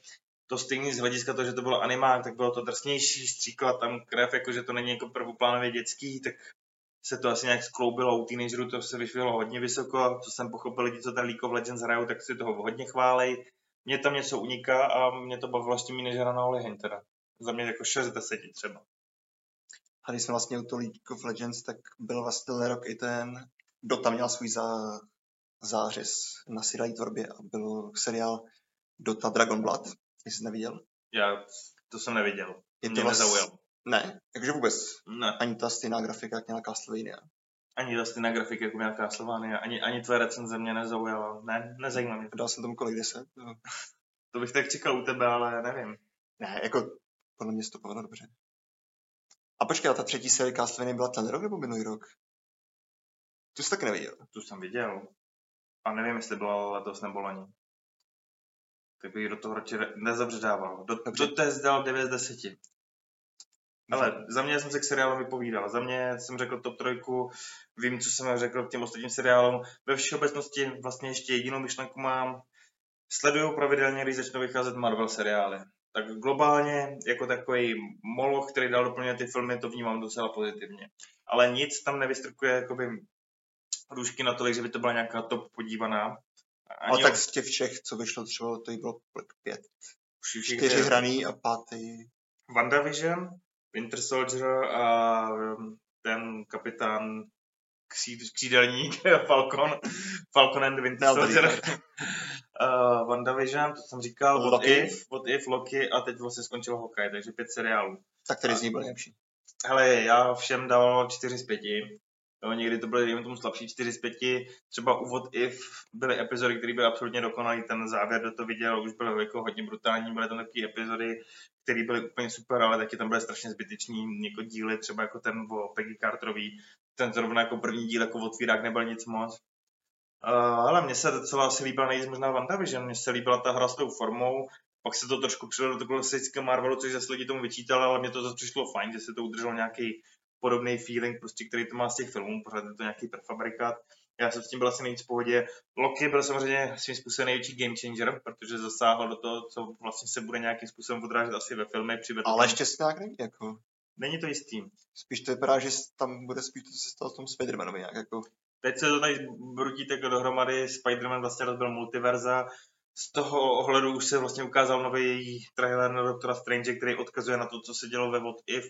to stejný z hlediska toho, že to bylo animák, tak bylo to drsnější, stříkla tam krev, jakože to není jako prvoplánově dětský, tak se to asi nějak skloubilo u teenagerů, to se vyšvilo hodně vysoko, co jsem pochopil, lidi, co ten League of Legends hrajou, tak si toho hodně chválej. Mně tam něco uniká a mě to bavilo ještě méně než na Oliheň teda. Za mě jako 6 10 třeba. A když jsme vlastně u toho League of Legends, tak byl vlastně rok i ten, Dota měl svůj zá, zářez na seriální tvorbě a byl seriál Dota Dragon Blood, jsi neviděl. Já to jsem neviděl. Je to Mě vlastně, nezaujal. Ne, takže vůbec. Ne. Ani ta stejná grafika, jak měla Castlevania. Ani ta stejná grafika, jako měla Castlevania, ani, ani tvoje recenze mě nezaujala. Ne, nezajímá mě. Dal jsem tomu kolik deset. No. To bych tak čekal u tebe, ale nevím. Ne, jako podle mě se to povedlo dobře. A počkej, a ta třetí série Castlevania byla ten rok nebo minulý rok? Tu jsi taky neviděl. Tu jsem viděl. A nevím, jestli byla letos nebo loni. Tak bych do toho radši nezabředával. Do, Dobře. do test dal 9 z 10. Ale za mě jsem se k seriálu vypovídal. Za mě jsem řekl top trojku, vím, co jsem řekl k těm ostatním seriálům. Ve všeobecnosti vlastně ještě jedinou myšlenku mám. Sleduju pravidelně, když začnou vycházet Marvel seriály. Tak globálně, jako takový moloch, který dal doplňovat ty filmy, to vnímám docela pozitivně. Ale nic tam nevystrkuje jakoby růžky natolik, že by to byla nějaká top podívaná. Ale tak z těch všech, co vyšlo třeba, to bylo kolik? pět. Čtyři hraný a pátý. WandaVision, Winter Soldier a um, ten kapitán kří- křídelník (laughs) Falcon, Falcon and Winter Soldier. (laughs) uh, WandaVision, to jsem říkal, What Loki. If, What If, Loki a teď vlastně skončil Hawkeye, takže pět seriálů. Tak který z nich byl nejlepší? Hele, já všem dával 4 z 5. Jo, někdy to byly, dejme tomu, slabší 4 z 5. Třeba What If byly epizody, které byly absolutně dokonalý. Ten závěr, kdo to viděl, už byl jako hodně brutální. Byly tam takové epizody, které byly úplně super, ale taky tam byly strašně zbytečný jako díly, třeba jako ten o Peggy Carterový. Ten zrovna jako první díl jako otvírák nebyl nic moc. Uh, ale mně se docela asi líbila nejvíc možná WandaVision, mně se líbila ta hra s tou formou, pak se to trošku přidalo do toho klasického Marvelu, což zase lidi tomu vyčítali, ale mě to zase přišlo fajn, že se to udrželo nějaký podobný feeling, prostě, který to má z těch filmů, pořád je to nějaký prefabrikát. Já jsem s tím byl asi nejvíc v pohodě. Loki byl samozřejmě svým způsobem největší game changer, protože zasáhl do toho, co vlastně se bude nějakým způsobem odrážet asi ve filmech. Ale ještě se nějak není, jako. Není to jistý. Spíš to vypadá, že tam bude spíš to se stalo v tom Spider-Manovi nějak, jako. Teď se to tady brutí takhle dohromady, Spider-Man vlastně rozbil multiverza, z toho ohledu už se vlastně ukázal nový trailer na Doktora Strange, který odkazuje na to, co se dělo ve What If.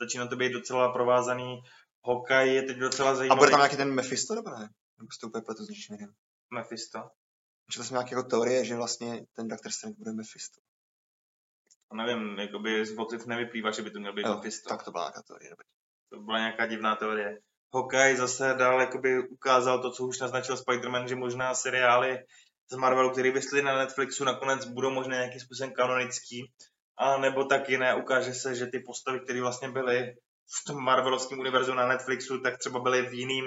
Začíná to být docela provázaný. Hawkeye je teď docela A zajímavý. bude tam nějaký ten Mephisto, nebo ne? Nebo jste úplně pletu s něčím jiným? Mephisto. Četl jsem nějaké jako teorie, že vlastně ten Doctor Strange bude Mephisto. A nevím, jakoby z What If nevyplývá, že by to měl být Jo, Mephisto. tak to byla nějaká teorie, dobrý. To byla nějaká divná teorie. Hawkeye zase dál jakoby ukázal to, co už naznačil Spider-Man, že možná seriály z Marvelu, které vyšly na Netflixu, nakonec budou možná nějakým způsobem kanonický. A nebo taky ne, ukáže se, že ty postavy, které vlastně byly v tom Marvelovském univerzu na Netflixu, tak třeba byly v jiným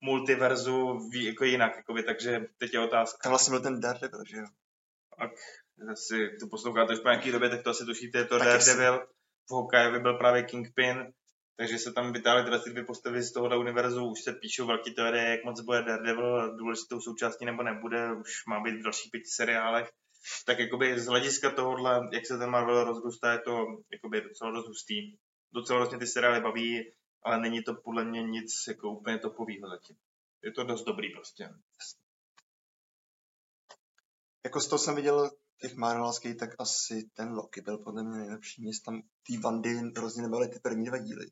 multiverzu v, jako jinak. Jakoby, takže teď je otázka. Tam vlastně byl ten Daredevil, že jo? Ak asi to posloucháte už po nějaký době, tak to asi tušíte, je to Tak Daredevil. V Hawkeye byl právě Kingpin, takže se tam vytáhly tyhle ty dvě postavy z tohohle univerzu. Už se píšou velké teorie, jak moc bude Daredevil důležitou součástí nebo nebude. Už má být v dalších pěti seriálech. Tak jakoby z hlediska tohohle, jak se ten Marvel rozrůstá, je to jakoby docela dost hustý. Docela vlastně ty seriály baví, ale není to podle mě nic jako úplně topovýho zatím. Je to dost dobrý prostě. Jako z toho jsem viděl těch Marvelovských, tak asi ten Loki byl podle mě nejlepší. Mě tam ty Vandy hrozně nebavily ty první dva díly.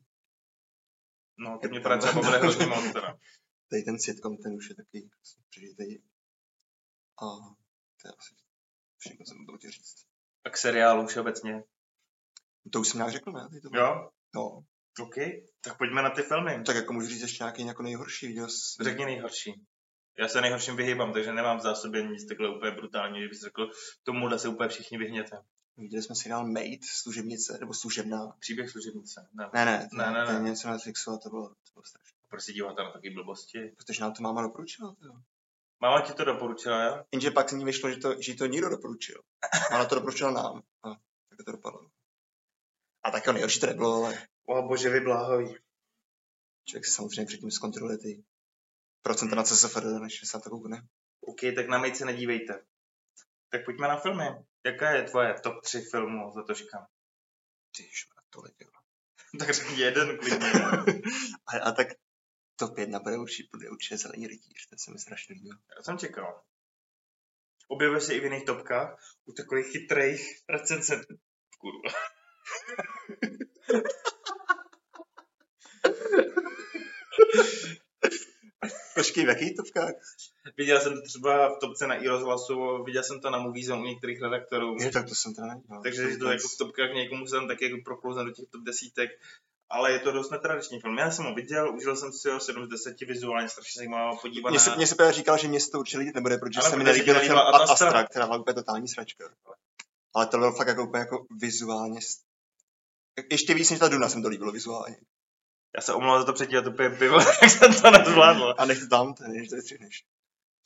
No, to mě právě třeba bavili hrozně moc teda. (laughs) Tady ten sitcom, ten už je taky přežitej. A to je asi všechno, co jsem chtěl říct. A k seriálu všeobecně. To už jsem nějak řekl, ne? Ty to Jo? No, OK, tak pojďme na ty filmy. tak jako můžu říct ještě nějaký jako nejhorší. Viděl jsi... Řekni nejhorší. Já se nejhorším vyhýbám, takže nemám v zásobě nic takhle úplně brutální, že bys řekl, tomu se úplně všichni vyhněte. Viděli jsme seriál Mate, služebnice, nebo služebná. Příběh služebnice. Ne. Ne, ne, to, Ne, ne, ne. něco na Netflixu a to bylo, to bylo strašné. Prostě díváte na taky blbosti. Protože nám to máma doporučila. To. Máma ti to doporučila, jo? Jenže pak z ní vyšlo, že to, že to nikdo doporučil. Máma to doporučila nám. A tak to dopadlo. A tak nejhorší to nebylo, ale O bože, vy bláhový. člověk si samozřejmě předtím zkontroluje ty procenta na CSFD, než se na to koukne. OK, tak na Mejt se nedívejte. Tak pojďme na filmy. Jaká je tvoje top 3 filmů za tožka? Ty tolik, jo. (laughs) tak řekni jeden klidně. (laughs) a, a, tak top jedna bude určitě, bude určitě zelený rytíř, ten se mi strašně líbil. Já jsem čekal. Objevuje se i v jiných topkách, u takových chytrých recenzentů. Kurva. (laughs) Počkej, v jakých topkách? Viděl jsem to třeba v topce na i rozhlasu, viděl jsem to na Moviezone u některých redaktorů. Je, tak to jsem teda nedělal. Takže je to jako v topkách někomu se tam taky jako proklouzne do těch top desítek. Ale je to dost netradiční film. Já jsem ho viděl, užil jsem si ho 7 z 10 vizuálně, strašně zajímavá podívaná. Mně se, mně se právě říkal, že mě se to určitě líbit nebude, protože Ale se mi nelíbil film Astra. Astra, která byla úplně totální sračka. Ale to byl fakt jako úplně jako vizuálně... Ještě víc než ta Duna jsem to líbilo vizuálně. Já se omlouvám za to předtím, to pije pivo, (laughs) jak jsem to nezvládl. A nech to tam, ten než to vystřihneš.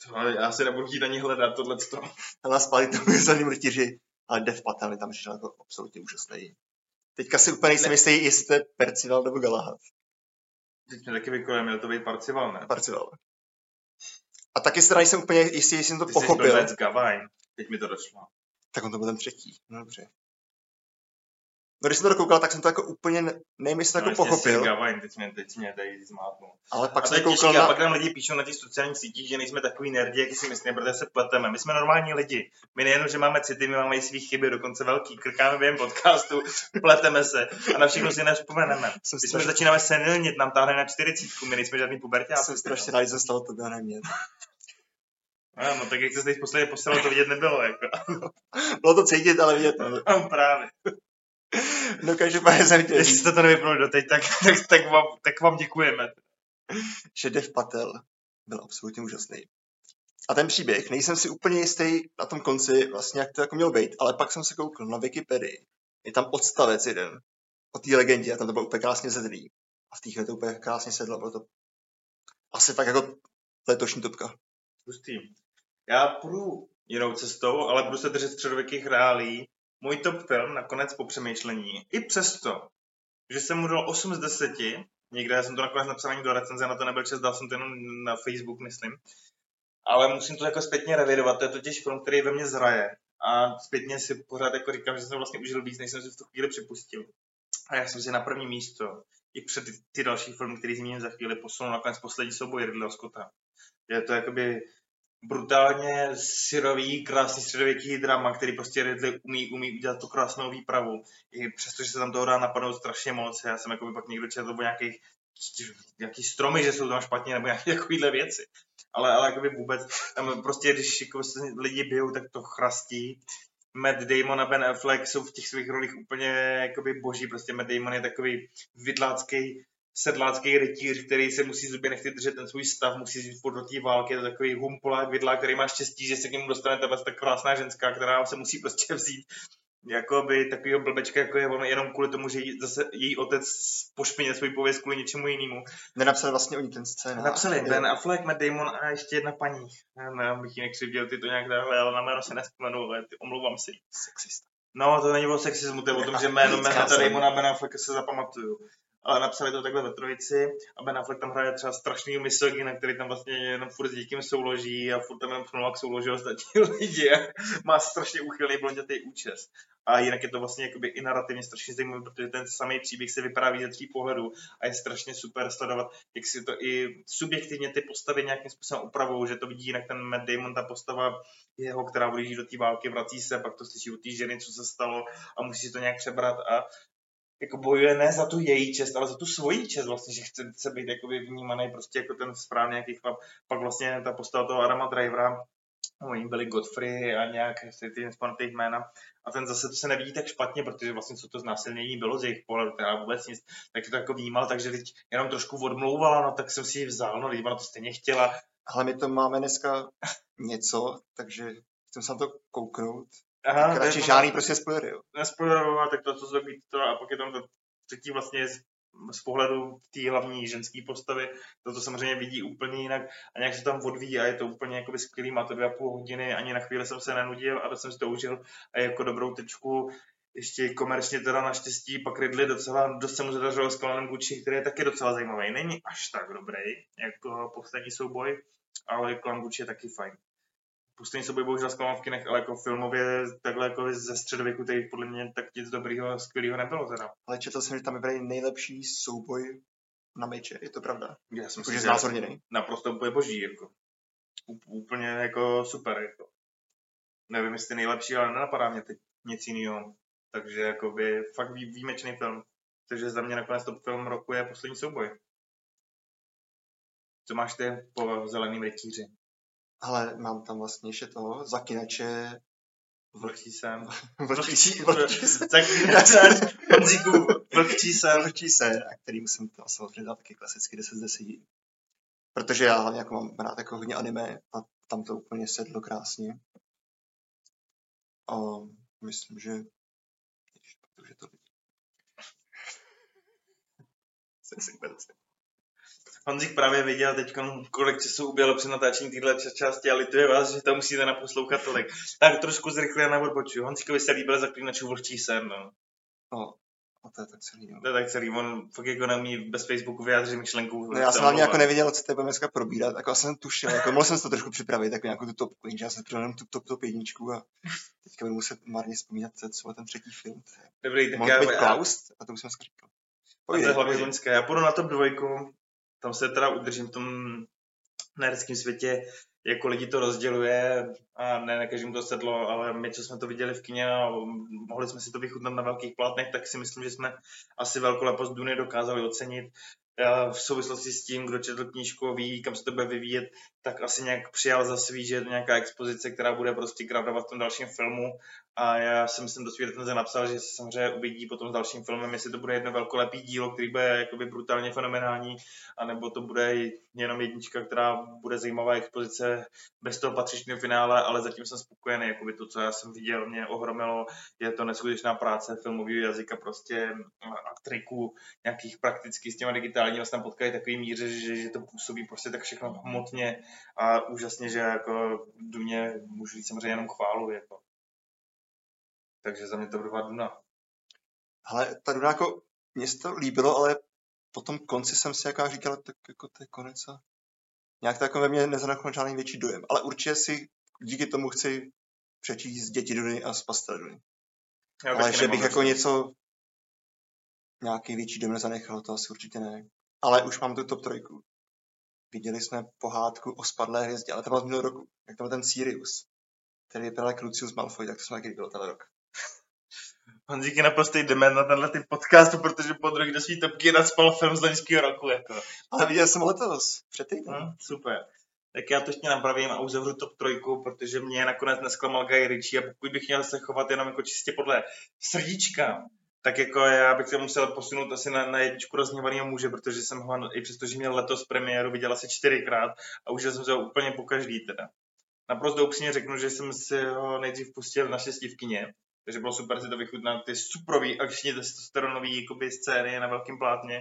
To, ale já si nebudu chtít ani hledat tohle. Ale spálit tomu zeleným rytíři, ale Dev Patel mi tam přišel jako absolutně úžasný. Teďka si úplně nejsem Ne. jistý, jestli to je Percival nebo Galahad. Teď mě taky vykolem, měl to být Parcival, ne? Parcival. A taky se nejsem úplně jistý, jestli jsem to Ty pochopil. jsi. Teď mi to došlo. Tak on to byl ten třetí. No dobře. No když jsem to dokoukal, tak jsem to jako úplně, ne- nevím, jestli to No, jako pochopil, Sir Gavajn, teď mě, teď mě tady ale pak a to jsem to koukal a na... pak nám lidi píšou na těch sociálních sítích, že nejsme takový nerdi, jak si myslíme, protože se pleteme. My jsme normální lidi. My nejenom, že máme city, my máme i svých chyby, dokonce velký. Krkáme během podcastu, (laughs) pleteme se a na všechno si nevzpomeneme. Jsem, My jsme strašně, začínáme senilnit, nám táhne na 40, my nejsme žádný pubertáci. jsem strašně rád, že se stalo to, já nevím. No, no, tak jak se teď posledně poslal, to vidět nebylo, jako. Bylo to cítit, ale vidět. No, právě. No každopádně jsem chtěl Jestli jste to nevypnuli doteď, tak, (laughs) tak, tak, vám, tak vám děkujeme. že Dev Patel byl absolutně úžasný. A ten příběh, nejsem si úplně jistý na tom konci, vlastně jak to jako mělo být, ale pak jsem se koukl na Wikipedii. Je tam odstavec jeden o té legendě a tam to bylo úplně krásně zedlý. A v té chvíli to úplně krásně sedlo, bylo to asi tak jako letošní topka. Hustý. Já půjdu jinou cestou, ale budu se držet středověkých reálí můj top film nakonec po přemýšlení, i přesto, že jsem mu dal 8 z 10, někde jsem to nakonec napsal ani do recenze, na to nebyl čas, dal jsem to jenom na Facebook, myslím, ale musím to jako zpětně revidovat, to je totiž film, který ve mně zraje a zpětně si pořád jako říkám, že jsem vlastně užil víc, než jsem si v tu chvíli připustil. A já jsem si na první místo i před ty, další filmy, který zmíním za chvíli, posunul nakonec poslední souboj Ridleyho Scotta. Je to jakoby brutálně syrový, krásný středověký drama, který prostě Ridley umí, umí udělat tu krásnou výpravu. I přesto, že se tam toho dá napadnout strašně moc. Já jsem jako pak někdo četl o nějakých nějaký stromy, že jsou tam špatně, nebo nějaké (laughs) takovéhle věci. Ale, ale jakoby vůbec, tam prostě, když jako se lidi bijou, tak to chrastí. Matt Damon a Ben Affleck jsou v těch svých rolích úplně jakoby boží. Prostě Matt Damon je takový vidlácký sedlácký rytíř, který se musí zuby nechty držet ten svůj stav, musí jít do té války, je to takový humpolák vidla, který má štěstí, že se k němu dostane ta tak krásná ženská, která se musí prostě (laughs) vzít jako by takovýho blbečka, jako je on, jenom kvůli tomu, že jí, zase její otec pošpině svůj pověst kvůli něčemu jinému. Nenapsali vlastně oni ten scénář. Napsali Ben Affleck, Matt Damon a ještě jedna paní. Já nevím, bych ji nekřivděl, ty to nějak dále, ale na jméno se nespomenu, ale ty, omlouvám si. Sexista. No, to není o sexismu, to je o tom, že (laughs) jméno Matt Damon a Ben Affleck se zapamatuju ale napsali to takhle ve trojici a Ben Affleck tam hraje třeba strašný misogyna, který tam vlastně jenom furt s někým souloží a furt tam jenom k souloží ostatní (laughs) lidi a má strašně úchylný blondětý účes. A jinak je to vlastně jakoby i narrativně strašně zajímavé, protože ten samý příběh se vypráví ze tří pohledů a je strašně super sledovat, jak si to i subjektivně ty postavy nějakým způsobem upravují, že to vidí jinak ten Matt Damon, ta postava jeho, která vlíží do té války, vrací se, pak to slyší u té ženy, co se stalo a musí si to nějak přebrat a jako bojuje ne za tu její čest, ale za tu svoji čest vlastně, že chce se být jakoby vnímaný prostě jako ten správný jaký chlap. Pak vlastně ta postava toho Adama Drivera, oni byli Godfrey a nějak, si ty nespomenu jména, a ten zase to se nevidí tak špatně, protože vlastně co to znásilnění bylo z jejich pohledu, teda vůbec nic, tak to jako vnímal, takže teď jenom trošku odmlouvala, no tak jsem si ji vzal, no ona to stejně chtěla. Ale my to máme dneska něco, takže chcem se na to kouknout Aha, radši to, žádný prostě spoilery, jo. Nespoilerovat, tak to, co se být to, a pak je tam to třetí vlastně z, z pohledu té hlavní ženské postavy, to, to samozřejmě vidí úplně jinak a nějak se tam odvíjí a je to úplně jakoby skvělý, má to dvě a půl hodiny, ani na chvíli jsem se nenudil a to jsem si to užil a jako dobrou tečku ještě komerčně teda naštěstí, pak Ridley docela, dost se mu zadařilo s Klanem Gucci, který je taky docela zajímavý. Není až tak dobrý, jako poslední souboj, ale Klan Gucci je taky fajn. Pustění sobě bohužel zklamal v kinech, ale jako filmově takhle jako ze středověku, tady podle mě tak nic dobrýho, skvělého nebylo teda. Ale četl jsem, že tam vybrali nejlepší souboj na meče, je to pravda? Já jsem si znázorněný. Naprosto úplně boží, jako. Úplně jako super, jako. Nevím, jestli nejlepší, ale nenapadá mě teď nic jiného. Takže jakoby fakt výjimečný film. Takže za mě nakonec to film roku je poslední souboj. Co máš ty po zeleným rytíři? Ale mám tam vlastně ještě toho zakinače Vlhčí sen. (laughs) Vlhčí. Vlhčí sen. Vlhčí sen. Vlhčí sen, a který musím to samozřejmě dát taky klasicky 10 z 10. Protože já hlavně jako mám rád jako hodně anime a tam to úplně sedlo krásně. A myslím, že protože to (laughs) Sekvence. Honzik právě viděl teď, kolik času uběhlo při natáčení téhle části a lituje vás, že to musíte naposlouchat tolik. Tak trošku zrychle na odboču. Honzikovi se líbil zaklínačů vlhčí sen, no. No, a to je tak celý, no. To je tak celý, on fakt jako neumí bez Facebooku vyjádřit myšlenku. No, já jsem hlavně jako nevěděl, co to budeme dneska probírat, jako jsem tušil, jako mohl jsem se to trošku připravit, jako nějakou tu jenže já jsem připravil tu top, top jedničku a teďka budu muset marně vzpomínat, co je ten třetí film. Dobrý, tak Mohl já... být Klaus, a to už jsem říkal. to je hlavně z Já půjdu na top dvojku, tam se teda udržím v tom nerdském světě, jako lidi to rozděluje a ne na každému to sedlo, ale my, co jsme to viděli v kině a mohli jsme si to vychutnat na velkých plátnech, tak si myslím, že jsme asi velkolepost Duny dokázali ocenit. V souvislosti s tím, kdo četl knížku ví, kam se to bude vyvíjet, tak asi nějak přijal za svý, že je to nějaká expozice, která bude prostě gradovat v tom dalším filmu. A já si myslím, do svý recenze napsal, že se samozřejmě uvidí potom s dalším filmem, jestli to bude jedno velkolepý dílo, který bude jakoby brutálně fenomenální, anebo to bude jenom jednička, která bude zajímavá expozice bez toho patřičného finále, ale zatím jsem spokojený, jakoby to, co já jsem viděl, mě ohromilo, je to neskutečná práce filmového jazyka, prostě a triků nějakých prakticky s těma digitálními se tam potkají takový míře, že, že to působí prostě tak všechno hmotně a úžasně, že jako Duně můžu říct samozřejmě jenom chválu, jako. Takže za mě to byla Duna. Ale ta Duna jako, mně se to líbilo, ale po tom konci jsem si jaká říkal, tak jako to je konec a nějak to jako ve mně nezanechal žádný větší dojem. Ale určitě si díky tomu chci přečíst Děti Duny a Spastel Duny. Já Ale že bych jako dost. něco, nějaký větší dojem zanechal, to asi určitě ne. Ale už mám tu top trojku. Viděli jsme pohádku o spadlé hvězdě, ale to bylo z minulého roku. Jak to byl ten Sirius, který vypadal jako Lucius Malfoy, tak to jsme taky viděli ten rok. (laughs) Honzík je naprostý dement na tenhle typ podcastu, protože po druhý do svý topky nadspal film z loňského roku. Jako. Ale viděl jsem letos, před týdnem. Hm, super. Tak já to ještě napravím a uzavřu top trojku, protože mě nakonec nesklamal Guy Ritchie a pokud bych měl se chovat jenom jako čistě podle srdíčka, tak jako já bych se musel posunout asi na, na jedničku rozněvaného muže, protože jsem ho, i přesto, že měl letos premiéru, viděl asi čtyřikrát a užil jsem se ho úplně po každý teda. Naprosto upřímně řeknu, že jsem si ho nejdřív pustil na kině, takže bylo super si to vychutnat, ty suprový akční testosteronový jakoby, scény na velkém plátně.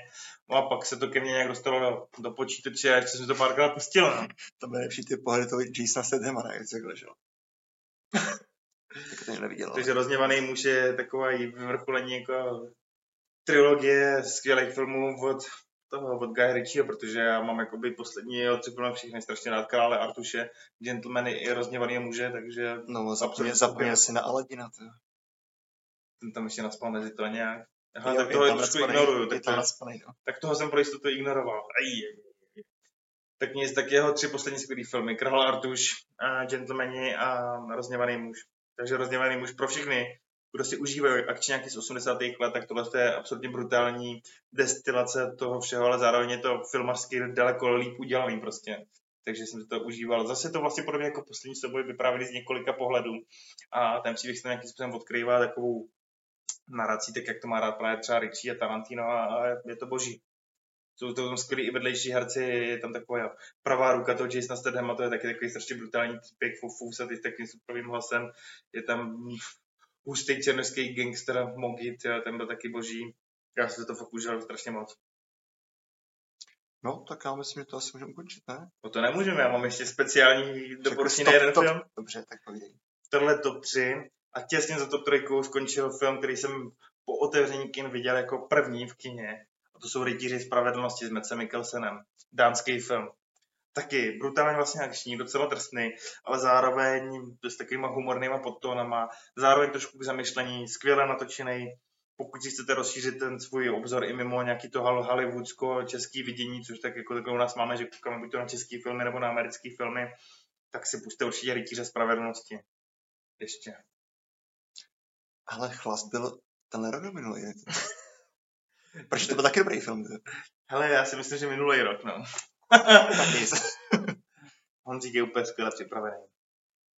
No a pak se to ke mně nějak dostalo do, do počítače a ještě jsem to párkrát pustil. No. To byly lepší ty pohledy toho Jasona ne? Jak se tak to někdo neviděl. Takže rozněvaný muž je taková i vyvrcholení jako trilogie skvělých filmů od toho, od Guy Ritchieho, protože já mám jakoby poslední jeho tři filmy všechny strašně rád, Krále Artuše, Gentlemany i rozněvaný muže, takže No, zapomněl, Absolutně zapomněl si na Aladina. To. ten tam ještě naspal mezi to nějak. Aha, Jo, tak je toho tam trošku ignoruju, Je tak, tam to, nacpanej, no. tak toho jsem pro jistotu ignoroval. Aj. Tak nic, tak jeho tři poslední skvělý filmy, Král Artuš, a Gentlemani a Rozněvaný muž. Takže Rozněvaný muž pro všechny, kdo si užívají akčňáky z 80. let, tak tohle je absolutně brutální destilace toho všeho, ale zároveň je to filmařsky daleko líp udělaný prostě. Takže jsem to užíval. Zase to vlastně podobně jako poslední souboj vyprávěli z několika pohledů a ten příběh se nějakým způsobem odkrývá takovou narací, tak jak to má rád právě třeba Richie a Tarantino a je to boží. Jsou to tam skvělí i vedlejší herci, je tam taková pravá ruka toho Jasona Stathama, to je taky takový strašně brutální týpek, fousatý s takovým superovým hlasem. Je tam hustý černoský gangster Mogit, ten byl taky boží. Já jsem to fakt užil strašně moc. no, tak já myslím, že to asi můžeme ukončit, ne? No to nemůžeme, já mám ještě speciální doporučení na jeden top- film. Dobře, tak povídej. Tohle top 3 a těsně za top 3 skončil film, který jsem po otevření kin viděl jako první v kině. To jsou Rytíři spravedlnosti s Metsem Mikkelsenem. Dánský film. Taky brutálně vlastně akční, docela drsný, ale zároveň s takovýma humornýma podtónama, zároveň trošku k zamyšlení, skvěle natočený. Pokud si chcete rozšířit ten svůj obzor i mimo nějaký to hol- hollywoodsko-český vidění, což tak jako u nás máme, že koukáme buď to na český filmy nebo na americké filmy, tak si puste určitě Rytíře spravedlnosti. Ještě. Ale chlast byl tenhle rok minulý. Protože to byl taky dobrý film. Hele, já si myslím, že minulý rok, no. Tak nic. (laughs) Honzík je úplně skvěle připravený.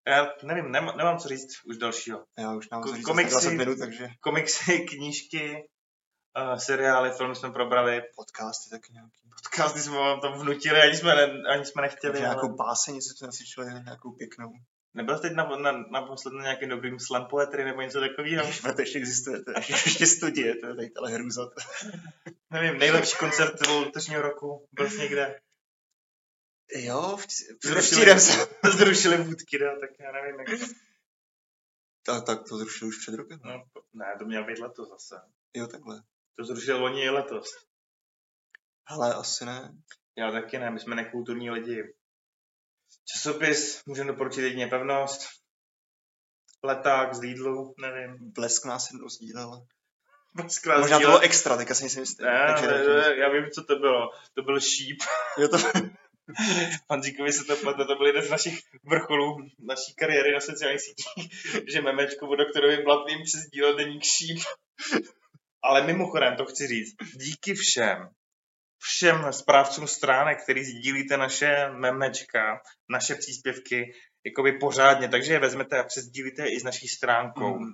Já nevím, nemám, nemám co říct už dalšího. Já už Ko- co říct komiksy- asi 20 minut, takže Komiksy, knížky, uh, seriály, filmy jsme probrali, podcasty taky nějaký. podcasty jsme vám tam vnutili, ani jsme, ne, ani jsme nechtěli. Takže Ale... nějakou báseň, něco jsme nasičili, nějakou pěknou. Nebyl jsi teď na, na, naposled na nějakým dobrým slam poetry nebo něco takového? Když to ještě existuje, to je ještě, (laughs) ještě studie, to je tady tahle hrůza. (laughs) Nevím, nejlepší koncert letošního roku, byl jsi někde? Jo, v- Zrušili- jsem. (laughs) Zrušili vůdky, no, tak já nevím, jak to... Tak, tak to zrušil už před rokem. No, ne, to mělo být letos zase. Jo, takhle. To zrušil loni i letos. Ale asi ne. Já taky ne, my jsme nekulturní lidi. Časopis můžeme doporučit jedině pevnost. Leták z Lidlu, nevím. Blesk nás jednou sdílel. Zkrát Možná to bylo extra, teďka si jistý. Ne, Takže ne, ne, já vím, co to bylo. To byl šíp. Jo, to, (laughs) Hanzíkovi se to plete, to byl jeden z našich vrcholů naší kariéry na sociálních sítích, (laughs) že memečko o doktorovi Blatným přezdílel deník šíp. (laughs) Ale mimochodem, to chci říct, díky všem, všem správcům stránek, který sdílíte naše memečka, naše příspěvky, jakoby pořádně, takže je vezmete a přesdílíte i s naší stránkou. Mm.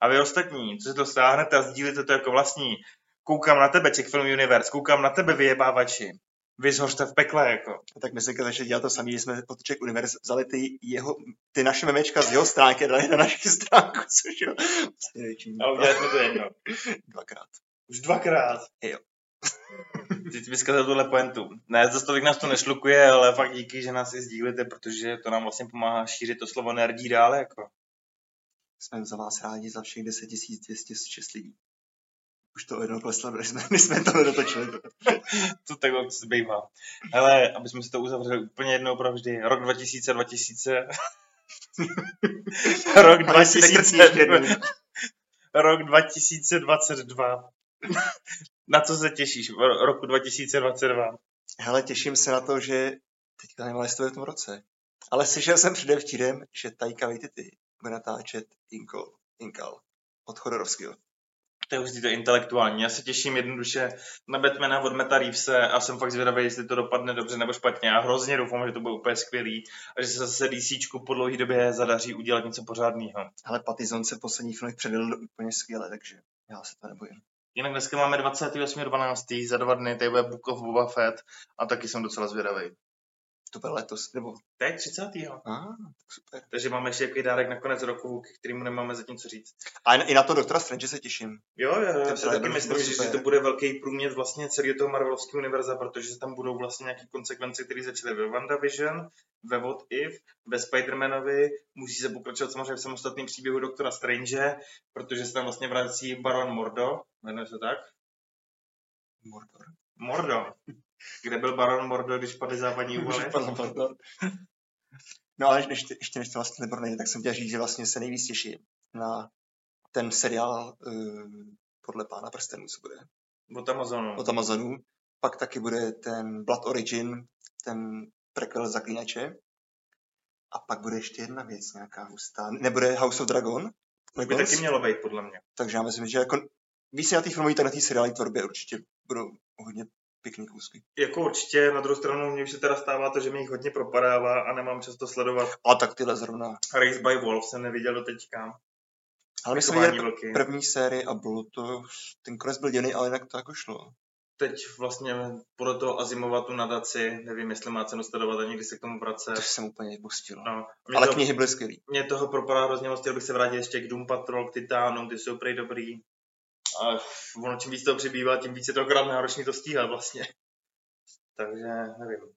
A vy ostatní, co si to stáhnete a sdílíte to jako vlastní, koukám na tebe, Czech Film Universe, koukám na tebe, vyjebávači. Vy zhořte v pekle, jako. tak my jsme začali dělat to samé, že jsme od Czech Universe vzali ty, jeho, ty naše memečka z jeho stránky a dali na naši stránku, což jo. Největší Ale udělali jsme to jedno. dvakrát. Už dvakrát. Jo. Ty jsi vyskazal tuhle pointu. Ne, zase tolik nás to nešlukuje, ale fakt díky, že nás i sdílíte, protože to nám vlastně pomáhá šířit to slovo nerdí dále, jako. jsme za vás rádi za všech 10 206 lidí. Už to jednou kleslo, než jsme, než jsme to nedotočili. (laughs) To tak občas bývá. Hele, aby jsme si to uzavřeli úplně jednou provždy. Rok 2000, 2000. (laughs) Rok Ale si nekrtni ještě jednou. 2000. Rok 2022. Na co se těšíš v ro- roku 2022? Hele, těším se na to, že teďka nemá listové v tom roce. Ale slyšel jsem předevčírem, že Taika Waititi bude natáčet Inkol, Inkal od Chodorovského. To je už to intelektuální. Já se těším jednoduše na Batmana od Meta Reevese a jsem fakt zvědavý, jestli to dopadne dobře nebo špatně. Já hrozně doufám, že to bude úplně skvělý a že se zase DC po dlouhé době zadaří udělat něco pořádného. Ale Patizon se v posledních filmech předvedl úplně skvěle, takže já se to nebojím. Jinak dneska máme 28.12. za dva dny, tady bude Book of Boba Fett a taky jsem docela zvědavý. To bude letos, nebo... Teď 30. Ah, tak super. Takže máme ještě jaký dárek na konec roku, k kterému nemáme zatím co říct. A i na to Doktora Strange se těším. Jo, jo, já Ten si taky myslím, že, že to bude velký průměr vlastně celého toho Marvelovského univerza, protože tam budou vlastně nějaké konsekvence, které začaly ve WandaVision, ve What If, ve Spider-Manovi, musí se pokračovat samozřejmě v samostatném příběhu Doktora Strange, protože se tam vlastně vrací Baron Mordo, jmenuje se tak? Mordor. Mordo. Kde byl Baron Mordo, když padly západní Už úvaly? padl Mordor. No ale ještě, ještě než to vlastně nejde, tak jsem chtěl říct, že vlastně se nejvíc těším na ten seriál uh, podle Pána prstenů, co bude Od Amazonu. od Amazonu. Pak taky bude ten Blood Origin, ten prequel zaklínače. A pak bude ještě jedna věc nějaká hustá. Nebude House of Dragon, To by taky mělo být, podle mě. takže já myslím, že jako víc na té filmové, tak na té seriální tvorbě určitě budou hodně pěkný kousky. Jako určitě, na druhou stranu mě už se teda stává to, že mi jich hodně propadává a nemám často sledovat. A tak tyhle zrovna. Race by Wolf jsem neviděl do teďka. Ale my jsme viděli vlky. první sérii a bylo to, ten konec byl dělný, ale jinak to jako šlo. Teď vlastně podle toho Azimova tu nadaci, nevím, jestli má cenu sledovat a někdy se k tomu vracet. To jsem úplně pustil. No, Ale to, knihy byly skvělý. mě toho propadá hrozně moc, chtěl bych se vrátit ještě k Doom Patrol, k Titánům, ty jsou prej dobrý. A ono čím víc toho přibývá, tím víc je to akorát náročný to stíhat vlastně. Takže nevím.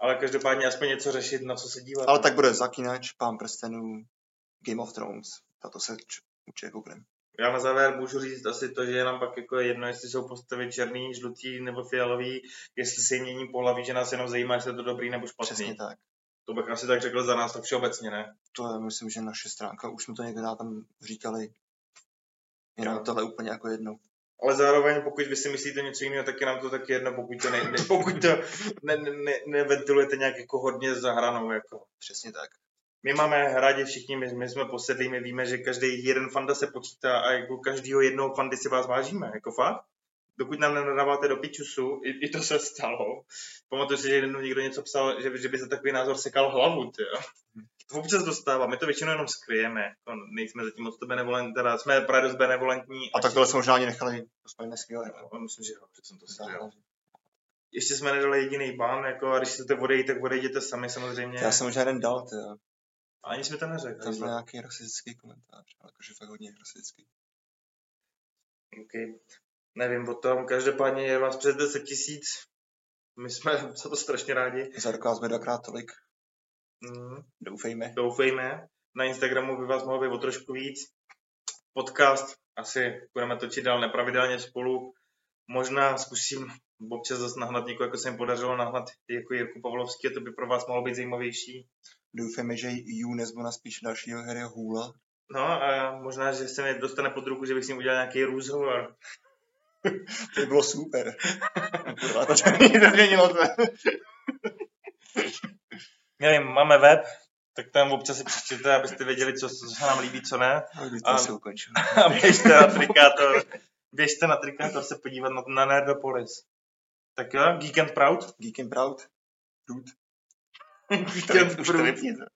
Ale každopádně aspoň něco řešit, na co se dívat. Ale tak bude Zakínač, Pán prstenů, Game of Thrones. Na to se č- určitě kouknem. Já na závěr můžu říct asi to, že je nám pak jako jedno, jestli jsou postavy černý, žlutý nebo fialový, jestli se jim mění pohlaví, že nás jenom zajímá, jestli je to dobrý nebo špatný. Přesně tak. To bych asi tak řekl za nás tak všeobecně, ne? To je, myslím, že naše stránka. Už jsme to někde tam říkali. Jenom Jo. tohle úplně jako jedno. Ale zároveň, pokud vy si myslíte něco jiného, tak je nám to taky jedno, pokud to, ne, ne, (laughs) pokud to ne, ne, ne, neventilujete nějak jako hodně za hranou. Jako. Přesně tak. My máme rádi všichni, my, my jsme posedlí, my víme, že každý jeden fanda se počítá a jako každýho jednoho fandy si vás vážíme, jako fakt. Dokud nám nenadáváte do pičusu, i, i to se stalo. Pamatuju si, že jednou někdo něco psal, že, že by se takový názor sekal hlavu, tyjo. To občas dostává, my to většinou jenom skryjeme, jako nejsme zatím moc to benevolentní, teda jsme právě dost benevolentní. A tak tohle jsme možná ani nechali. To jsme neskvěle. No, myslím, že jo, že jsem to skryl. Ještě jsme nedali jediný ban, jako, a když chcete odejít, tak odejděte sami samozřejmě. Já jsem možná jeden dal, tyjo. Ani jsme to neřekli. Tam byl nějaký rasistický komentář, ale jakože fakt hodně rasistický. Okay. Nevím o tom, každopádně je vás přes 10 tisíc. My jsme (laughs) za to strašně rádi. Za rok vás dvakrát tolik, Mm, doufejme. doufejme. Na Instagramu by vás mohlo být o trošku víc. Podcast asi budeme točit dál nepravidelně spolu. Možná zkusím občas zase nahnat někoho, jako se mi podařilo nahnat jako Jirku Pavlovský, a to by pro vás mohlo být zajímavější. Doufejme, že Ju nezvona spíš dalšího Harryho Hula. No a možná, že se mi dostane pod ruku, že bych s ním udělal nějaký rozhovor. (laughs) To by bylo super. Kurva, (laughs) to nezměnilo to. Nevím, máme web, tak tam občas si přečtěte, abyste věděli, co, co se nám líbí, co ne. A- ukončil. (laughs) A běžte na Trikátor, běžte na Trikátor se podívat na, na Nerdopolis. Tak jo, Geek and Proud. Geek and Proud. Dude. (laughs) Geek and Proud. to.